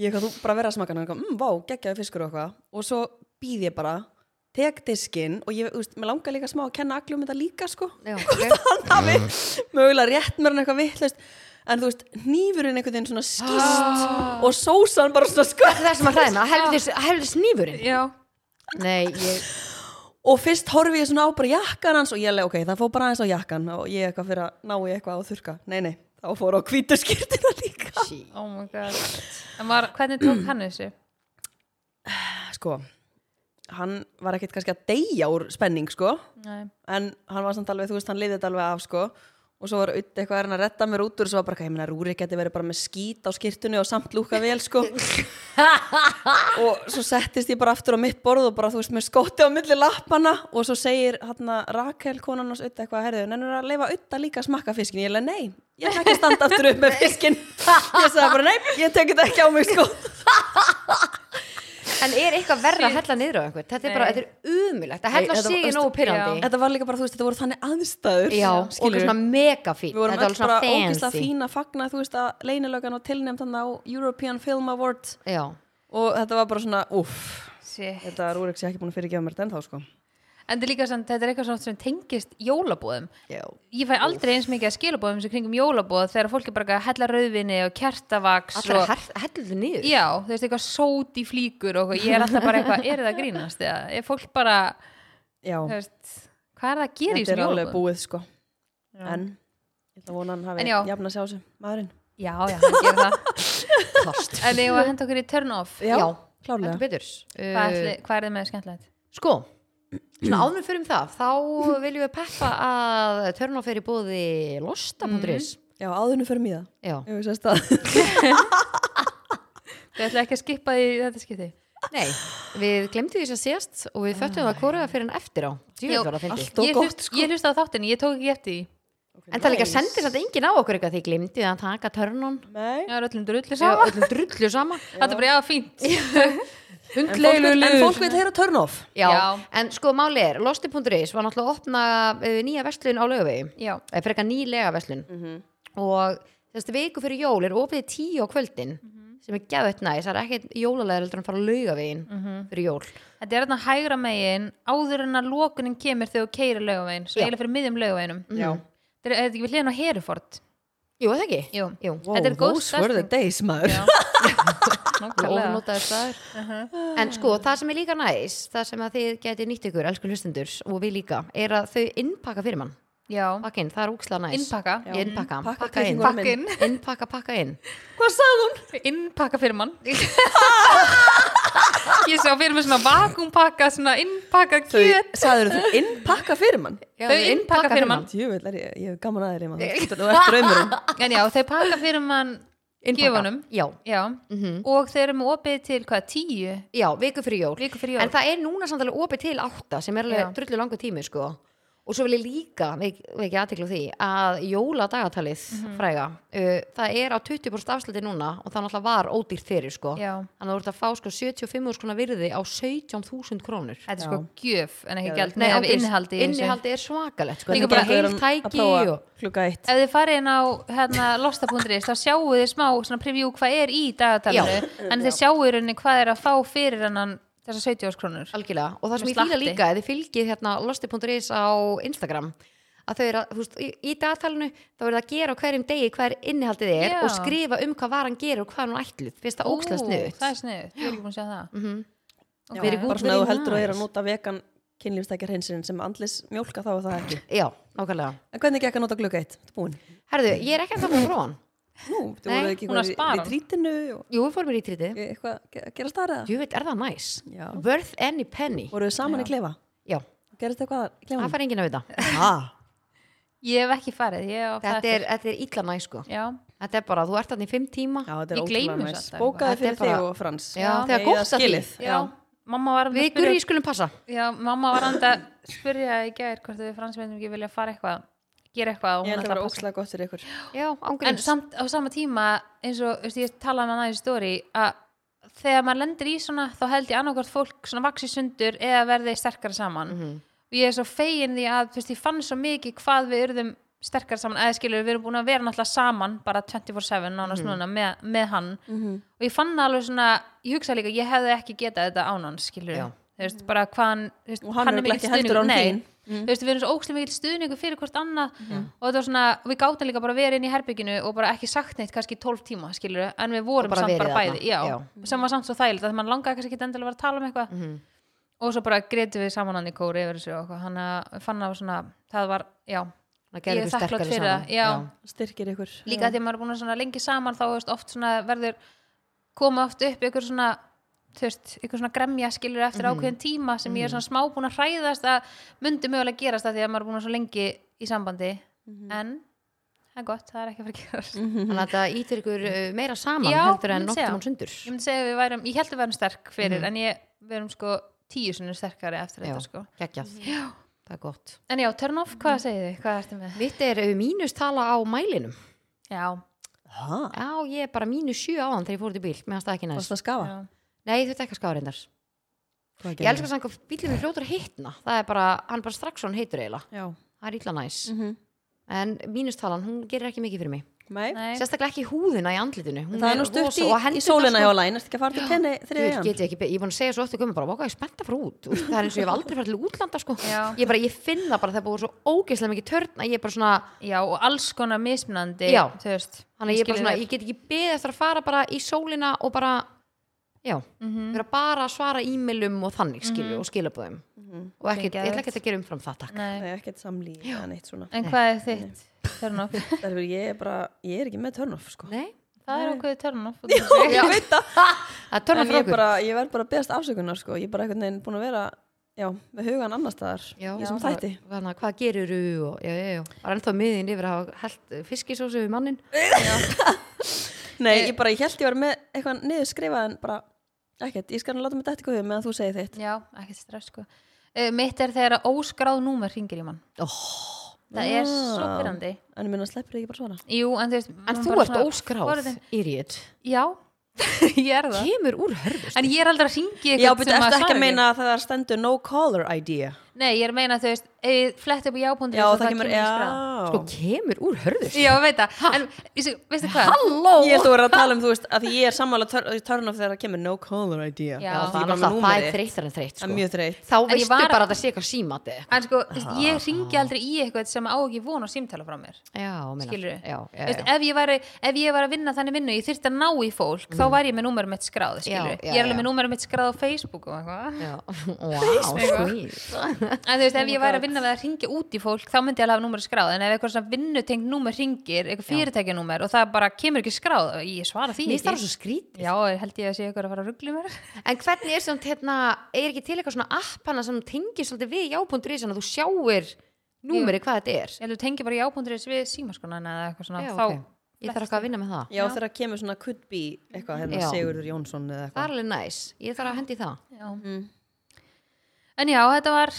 ég þú bara verða að smakka hann eitthvað, mm, vá, geggjaði fiskur og eitthvað. Og svo býð ég bara tek diskinn og ég, veist, mér langar líka smá að kenna agli um þetta líka sko. Já, *laughs* ok. hann hafi mögulega rétt mér hann eitthvað vitlaust. En þú veist, hnífurinn einhvern veginn svona skýst og sósan bara svona sko Það er sem að helvis, helvis nýfurinn já, Nei, ég, og fyrst horfi ég svona á bara jakkan hans og ég leið, ok, það fór bara aðeins á jakkan og ég eitthvað fyrir að ná í eitthvað á þurka nei, nei, þá fór á hvítu skýrtina líka oh my god. En var, hvernig tók hann þessu? sko, hann var ekkit kannski að deyja úr spenning, sko. Nei. en hann var samt alveg, þú veist, hann þetta alveg af, sko og svo var auðvitað eitthvað að redda mér út úr og svo var bara, ég meina, Rúri geti verið bara með skít á skýrtunni og samt lúka vel, sko. *laughs* Og svo settist ég bara aftur á mitt borð og bara, þú veist, með skóti á milli lappana og svo segir hérna Rakel konan hans auðvitað eitthvað, herðu, nennur að leifa auðvitað líka að smakka fiskin, ég leið, nei, ég ætla ekki standa aftur upp með fiskin *laughs* ég sagði bara, nei, ég tek þetta ekki á mig, sko *laughs* En er eitthvað verra að hella niður á einhvern? Þetta er bara, þetta er umulegt að hella sig er nógu pyrrandi þetta var líka bara, þú veist, þetta voru þannig aðstæður. Já, og svona mega fín. Við vorum var bara fancy. fín að fagna þú veist að leynilögan og tilnefnd hann á European Film Award Já, og þetta var bara svona, uff þetta er úr ekki ekki búin að fyrirgefa mér þetta ennþá sko En er líka samt, þetta er eitthvað svona sem tengist jólabóðum. Já. Ég fæ aldrei eins mikið að skilabóðum sem kringum jólabóð þegar fólk er bara að hella rauðvinni og kertavaks allra og... hella þið niður? Já, þú veist, eitthvað sót í flíkur og ég er alltaf bara eitthvað, er það að grínast? Eða er fólk bara, Já, þú veist, hvað er það að gera í þetta er alveg búið sko. En ég ætla að vona hann hafi En já. jafna sig á þessu maðurinn. Já, já, hann gerir það. *laughs* En ég var að henda okkur í turn off. Já, klárlega. Heldur betur. Hvað, uh, hvað er þið með skemmtilegt? Sko, svona áður fyrir um það þá *laughs* viljum við peppa að törn fyrir bóði losta.is Já, fyrir það. Já, Ég veist að Þið *laughs* ætla ekki að skipa því í þetta skipti? nei, við glemtum því að sést og við föttum það hvora fyrir en eftir á. Það allt og Ég sko. Ég hlusta á þáttinni, ég tók ekki eftir því. En það líka sendir þetta enginn á okkur eitthvað því glemdi að taka törnun. Nei. Það er öllum drullu Já, saman. öllum drullu sama. *laughs* Þetta er bara, já, fínt. *laughs* En fólk, vill- en fólk vil heyra turn off. Já, Já. en sko máli er, losti.is var náttúrulega að opna uh, nýja verslun á laugavegi. Já, eða frekar nýlega verslun og þessi viku fyrir jól er opið í tíu á kvöldin sem er geðvett næs, það er ekkert jólalega heldur en fara á laugavegin fyrir jól. Þetta er þarna hægra megin áður en að lokunin kemur þegar þú keirir laugavegin, svo Já. eiginlega fyrir miðjum laugaveginum. Já Þetta er, ekki við hliðin á Heruford? Jú, er það ekki? Jú. Jú. Wow, Þetta er góð those were the days maður. *laughs* Ofnotaður staður En sko, það sem er líka næs það sem að þið geti nýtt ykkur, elsku hlustendur og við líka, er að þau innpakka fyrir mann inn, það er úkslega næs innpakka. Já. Innpakka, Pakka pakka inn kjúklingurinn Pakka inn. Innpakka, pakka inn Hvað sagði hún? Innpakka fyrir mann. *laughs* *laughs* Ég sá fyrir mig svona vakuumpakka, svona innpakka kjöt. sagður þú innpakka fyrir mann? Já, Þau innpakka fyrir mann. Er ég, hef gaman að þér Þú ert draumurinn *laughs* En já, þau pakka fyrir mann gjöfunum. Já, Já, mhm. og þeir eru með opið til hvað, tíu? já, viku fyrir jól Viku fyrir jól. En það er núna samt alveg opið til átta sem er alveg drullu langu tími sko og svo vil ég líka, við ekki aðtekla því að jóladagatalið Mhm. fræga, uh, það er á 20% afsluti núna og það náttúrulega var ódýrt fyrir sko, Já. þannig að þú ert að fá sko 75 skona virði á 17.000 krónur. Þetta er sko gjöf en ekki gjald. Nei, innihaldi innihaldi er svakalegt sko, Líka bara heil að tæki prófa og klukka eitt. Ef þið farið inn á hérna, losta.is þá sjáu þið smá svona preview hvað er í dagatalinu. En þið sjáu í rauninni hvað er að fá fyrir hennan þessar 70 krónur. Algjörlega, og það sem ég fýla líka þið fylgið hérna losti.is á Instagram. Að þau eru að, þú veist, í, í dagatalinu þá er það að gera á hverjum degi hver innihaldið er Já. og skrifa um hvað varan gerir og hvað hann ætluð, finnst það ókslega snuð Það er sniðut, ég er ekki búin að sjá það. Mm -hmm. Ok. Very good. Bara svona að þú heldur að er að nota vegan kynlífstækja hreinsinn sem andlis mjólka þá er það ekki. Já, nákvæmlega. En hvernig gekk að nota klukka eitt? Þetta er búin Herðu, ég er ekki að það með fróðan Nú, þú Nei, voru ekki hún er að í- trítinu og Jú, við fórum í rítriti eitthvað ge- gera starra Jú, veit, er það næs? Já. Worth any penny. Voru þið saman í klefa? Já, Gerist eitthvað í það klefanum? fær enginn að vita. Ah, Ég hef ekki farið, Þetta það er, þetta er illa næs sko. Já, Þetta er bara, þú ert þarna í fimm tíma. Já, þetta er ótrúlega næs. alltaf Bókaði er fyrir þig bara- og Frans. Já, þegar Eigið gott það að því. skilið. já, mamma var að Við gurri skulum passa? Já, mamma var að spyrja í gær hvort við fransveitum gera eitthvað Ég held að ætlar vera að passa ókslega gott fyrir ykkur. Já, en samt á sama tíma eins og veist, ég talaði með næði stóri að þegar maður lendir í svona þá held ég annarkvort fólk svona vaksi sundur eða verði sterkara saman. Mhm. og ég er svo fegin því að veist, ég fann svo mikið hvað við urðum sterkara saman. Eða skilur við erum búin að vera náttúrulega saman bara 24-7 nánast núna með, með hann. Og ég fann alveg svona ég hugsa líka, ég hefði ekki getað þetta án hans skilur veist, bara hvað hann, Og hann er er örugglega þín. þú veist, við erum svo ókslega mikill stuðningur fyrir hvort annað og þetta var svona, við gátum líka bara verið inn í herbygginu og bara ekki sagt neitt kannski í 12 tíma skilur en við vorum bara samt bara bæði já, Já. sem var samt svo þægilegt að mann langaði kannski ekki endilega að vera að tala um eitthvað Mhm. og svo bara greitum við saman hann í kóri yfir þessu og eitthvað, hann að fann á svona það var, já, Það Ég gerði er ykkur þakklát sterkari fyrir saman það, já. Styrkir ykkur líka því að maður er búin að svona lengi saman þá veist, oft svona verður koma oft upp ykkur svona þú veist, ykkur svona gremja skilur eftir Mhm. ákveðin tíma sem ég er svona smá búin að hræðast að myndi mögulega gerast það því að maður er búin að svo lengi í sambandi. Mhm. en það er gott, það er ekki að fara að gera þannig að þetta ítir ykkur uh, meira saman Já, heldur en segja. mann sundur ég myndi segja að við værum, ég held að við værum sterk fyrir Mhm. en ég, við erum sko tíu sinni sterkari eftir Já. þetta sko. Já. það er gott. En já, turn off, hvað segið þið, hvað ertu með? Mitt er uh, mínustala á mælinum. Já, já, ég er bara mínus sjö áðan þegar ég fór út í bíl. Meðan það ekki Varst næst það að nei, þetta er ekki að skáða reyndar. Ég elskar samt hvað bílinn er fljótur að hitna. Það er bara, hann bara strax svona heitur eiginlega. Já. það er illa næs. Mm en mínustalan, hún gerir ekki mikið fyrir mig. Nei. Nei. sérstaklega ekki húðina í andlitinu. Hún Það er nú stutt í, og í sólina hjá læn, ertu ekki að fara til Þú veit, get ég, ekki, be- ég er búin að segja svo ofta gömur bara, vaka, ég er spennt að fara út það er eins og ég hef aldrei farið til útlanda sko. Ég, bara, ég finn það bara, það er búið svo ógeðslega mikið törn að ég er bara svona, já, og alls konar mismunandi Já. þú veist. Þannig að ég, er ég get ekki beðið eftir að fara bara í sólina og bara já, Mhm. vera bara að svara e-mailum og þannig skilju og skilabóðum og ekkert, ég ætla ekkert að gera umfram það takk. Nei. Nei, ekkert samlí eða neitt svona. En hvað er þitt turn off? *laughs* Það fyrir ég bara, ég er ekki með turn off sko. Nei, það er ákveðið turn off *laughs* Ég veit það. *laughs* Er En ég, okkur. bara, ég verð bara að beðast afsökunar sko. Ég er bara einhvern veginn búin að vera Já, með hugan annar staðar Já, Í sem það- þætti. Þannig, hvað gerir og, já, já, já, var ennþá miðin yfir að hafa held fiskisósu við mannin Nei, ég bara, ég held ég var með eitthvað niður skrifað en bara ekkert, ég skal láta mig dætt ykkur við meðan þú segir þitt. Já, ekkert stress sko. Uh, mitt er þegar óskráð númer ringir í mann. Oh. það er svo pyrrandi En ég minna, sleppur ekki bara svara jú, en þú veist En þú ert svona óskráð, idiot. Já, *laughs* ég er það. Kemur úr hörðust en ég er aldrei að ringi Já, betur eftir ekki að meina að það stendur no caller idea nei, ég er að meina þú veist, ef ég flett upp í jábúndur Já, það kemur, já. Sko, kemur úr hörðust já, ég veit það, en veistu, veistu hvað? Halló! Ég held að vera að tala um, þú veist, að ég er sammála turn off þegar það kemur no caller idea. Já. Já, Því það ég er er þreytar en þreytt Það er sko. mjög þreytt. Þá veistu var- bara að það sé eitthvað símati en sko, þú ég ringi aldrei í eitthvað sem á ekki von á símtala frá mér. Já. ef, ég væri, ef ég var að vinna þannig vinnu ég þyrfti að ná í fólk, þá væri ég með númerum mitt skráð skilur. Ég er alveg með númerum mitt skráð á Facebook og eitthvað *laughs* en þú veist, ef ég væri að vinna við að ringja út í fólk þá myndi ég alveg hafa númerum skráð. En ef eitthvað svona vinnutengt númer ringir, eitthvað fyrirtækjanúmer og það bara kemur ekki skráð ég svara því það ekki já, held ég að sé eitthvað að fara að ruggla mér. *laughs* En hvernig er samt hérna, er ekki til eitthvað svona app hana sem tengir svolítið við já.is þannig að þú sjáir númeri hvað þetta er? Ég held að tengi bara jábúnduris við símaskonan eða eitthvað svona. Ég þarf eitthvað að vinna með það. Já, þegar kemur svona could be eitthvað, hérna. Sigurður Jónsson eða Það er eitthvað. alveg næs, ég þarf að hendi í það. Já. Mm. En já, þetta var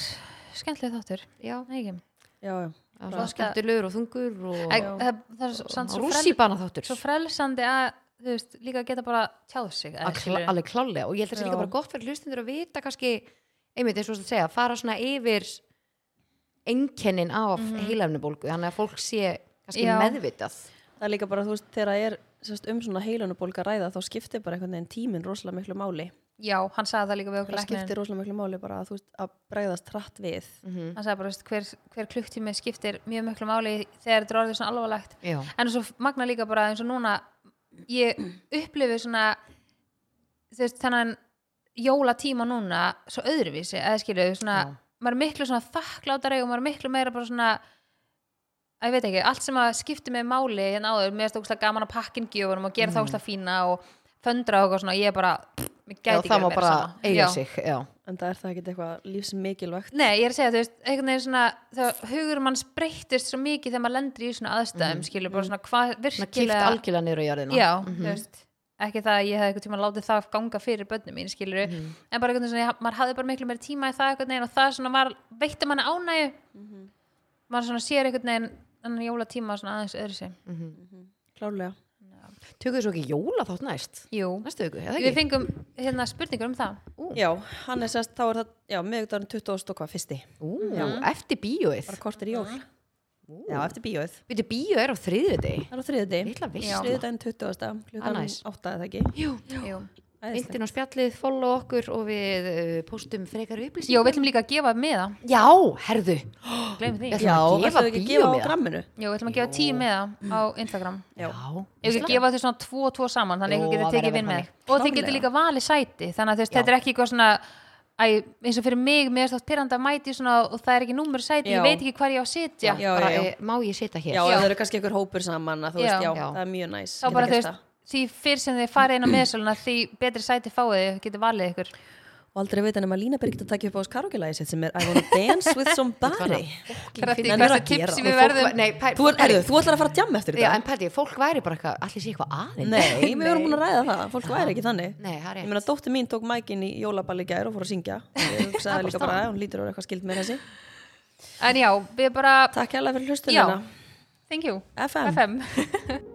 skemmtileg þáttur Já, ekki. Já, já það svo skemmtilegur og þungur og, Æ, það, það er samt svo frel- svo frelsandi að þú veist, líka geta bara tjáð sig skilurðu. alveg klálega og ég held að það sé líka bara gott fyrir hlustundur að vita kannski, einmitt eins og þú segja fara svona yfir einkennin af mm -hmm. þannig að fólk sé kannski Já. meðvitað Það er líka bara, þú veist, þegar það er um svona heilunubólga ræða þá skiptir bara einhvern veginn tíminn rosalega miklu máli já, hann sagði það líka við okkur Það skiptir rosalega miklu máli bara að þú veist að bregðast hratt við. Mm hann sagði bara, veist, hver, hver klukktími skiptir mjög miklu máli þegar þetta er orðið svona alvarlegt. Já, en svo magna líka bara eins og núna ég upplifi svona þú veist, þennan jólatíma núna svo öðruvísi, eða skilju svona, Já. maður er miklu svona þakklátari og maður er miklu meira bara svona að ég veit ekki, allt sem að skipti með máli hérna áður, mér er stókslega gaman að pakkin gjöfunum og gera mm. þá fína og föndra og svona, ég er bara pff, Já gæti það ekki má bara eiga Já. sig Já, en það er það ekki eitthvað lífsmikilvægt. Nei, ég er að segja, þú veist, einhvern veginn svona þegar hugur manns breyttist svo mikið þegar maður lendir í svona aðstæðum, skilur bara svona hvað virkilega algjörlega niður á jörðina. Já, þú veist ekki það að ég hefði eitthvað tíma látið það ganga fyrir börnum mín, skilur. Mhm. en bara einhvern veginn svona, maður hafði bara miklu meiri tíma í það veginn og það svona var, veitti manni ánægju. Maður svona sér einhvern veginn Tökum þið svo ekki jóla þátt næst? Jú, Næstu viku, eða við ekki? fengum hérna spurningur um það. Já, hann er sérst, þá er það, já, miðugdagurinn 20. og hvað, fyrsti. Ú, eftir bíóið. Bara kortir í jól. Já, eftir bíóið. Býtu bíó er á þriðju degi Það er á þriðið Já. veist Þriðdaginn 20. Ah, klukkan nice. 8 eða ekki? Jú, Jú, Vindin á spjallið, follow okkur og við uh, postum frekar upplýsingar. Jó við ætlum líka að gefa meða Já, herðu. Gleym því. Ég ætla- Já, ætlum við ekki að gefa á gramminu? Jú, við ætlum að gefa tíu meða á Instagram. Já, Ef við gefa þau svona tvo og tvo saman þannig að ykkur getur tekið vinn með þannig. og Klárlega. getur líka valið sæti þannig að þú Já. þetta er ekki eitthvað svona æ, eins og fyrir mig, mér er stótt pyrranda að mæti svona, og það er ekki númer sæti, Já. ég veit ekki hvað ég á að sitja. Já, bara, já, já. eh, Má ég sitja hér? já, það eru kannski einhver hópur saman að þú veist, Já. já, Já. það er mjög næs. Þá Ég bara þú veist, því fyrr sem þið farið inn á meðsöluna því betri sæti fáið þið, getið valið ykkur. Og aldrei veit hann að Lína Birgitta takja upp á oss karaoke-lagi sitt sem er I wanna dance with *laughs* somebody. Kratti, Nei, hvað er er að tips sem Og við fólk verðum var- nei, pæ- Þú, er, þú ætlar að fara að jamma eftir Já, þetta. en pæti, fólk væri bara eitthvað allir sé eitthvað aðeins Nei, við vorum búin að ræða það, fólk væri ekki þannig. Nei, það er Ég meina, dóttir mín tók mækin í jólaballi gær og fór að syngja. *laughs* Ég hugsaði bara líka bara, hún lítur á eitthvað skild með þessi. En já, við bara Takk hérlega *laughs*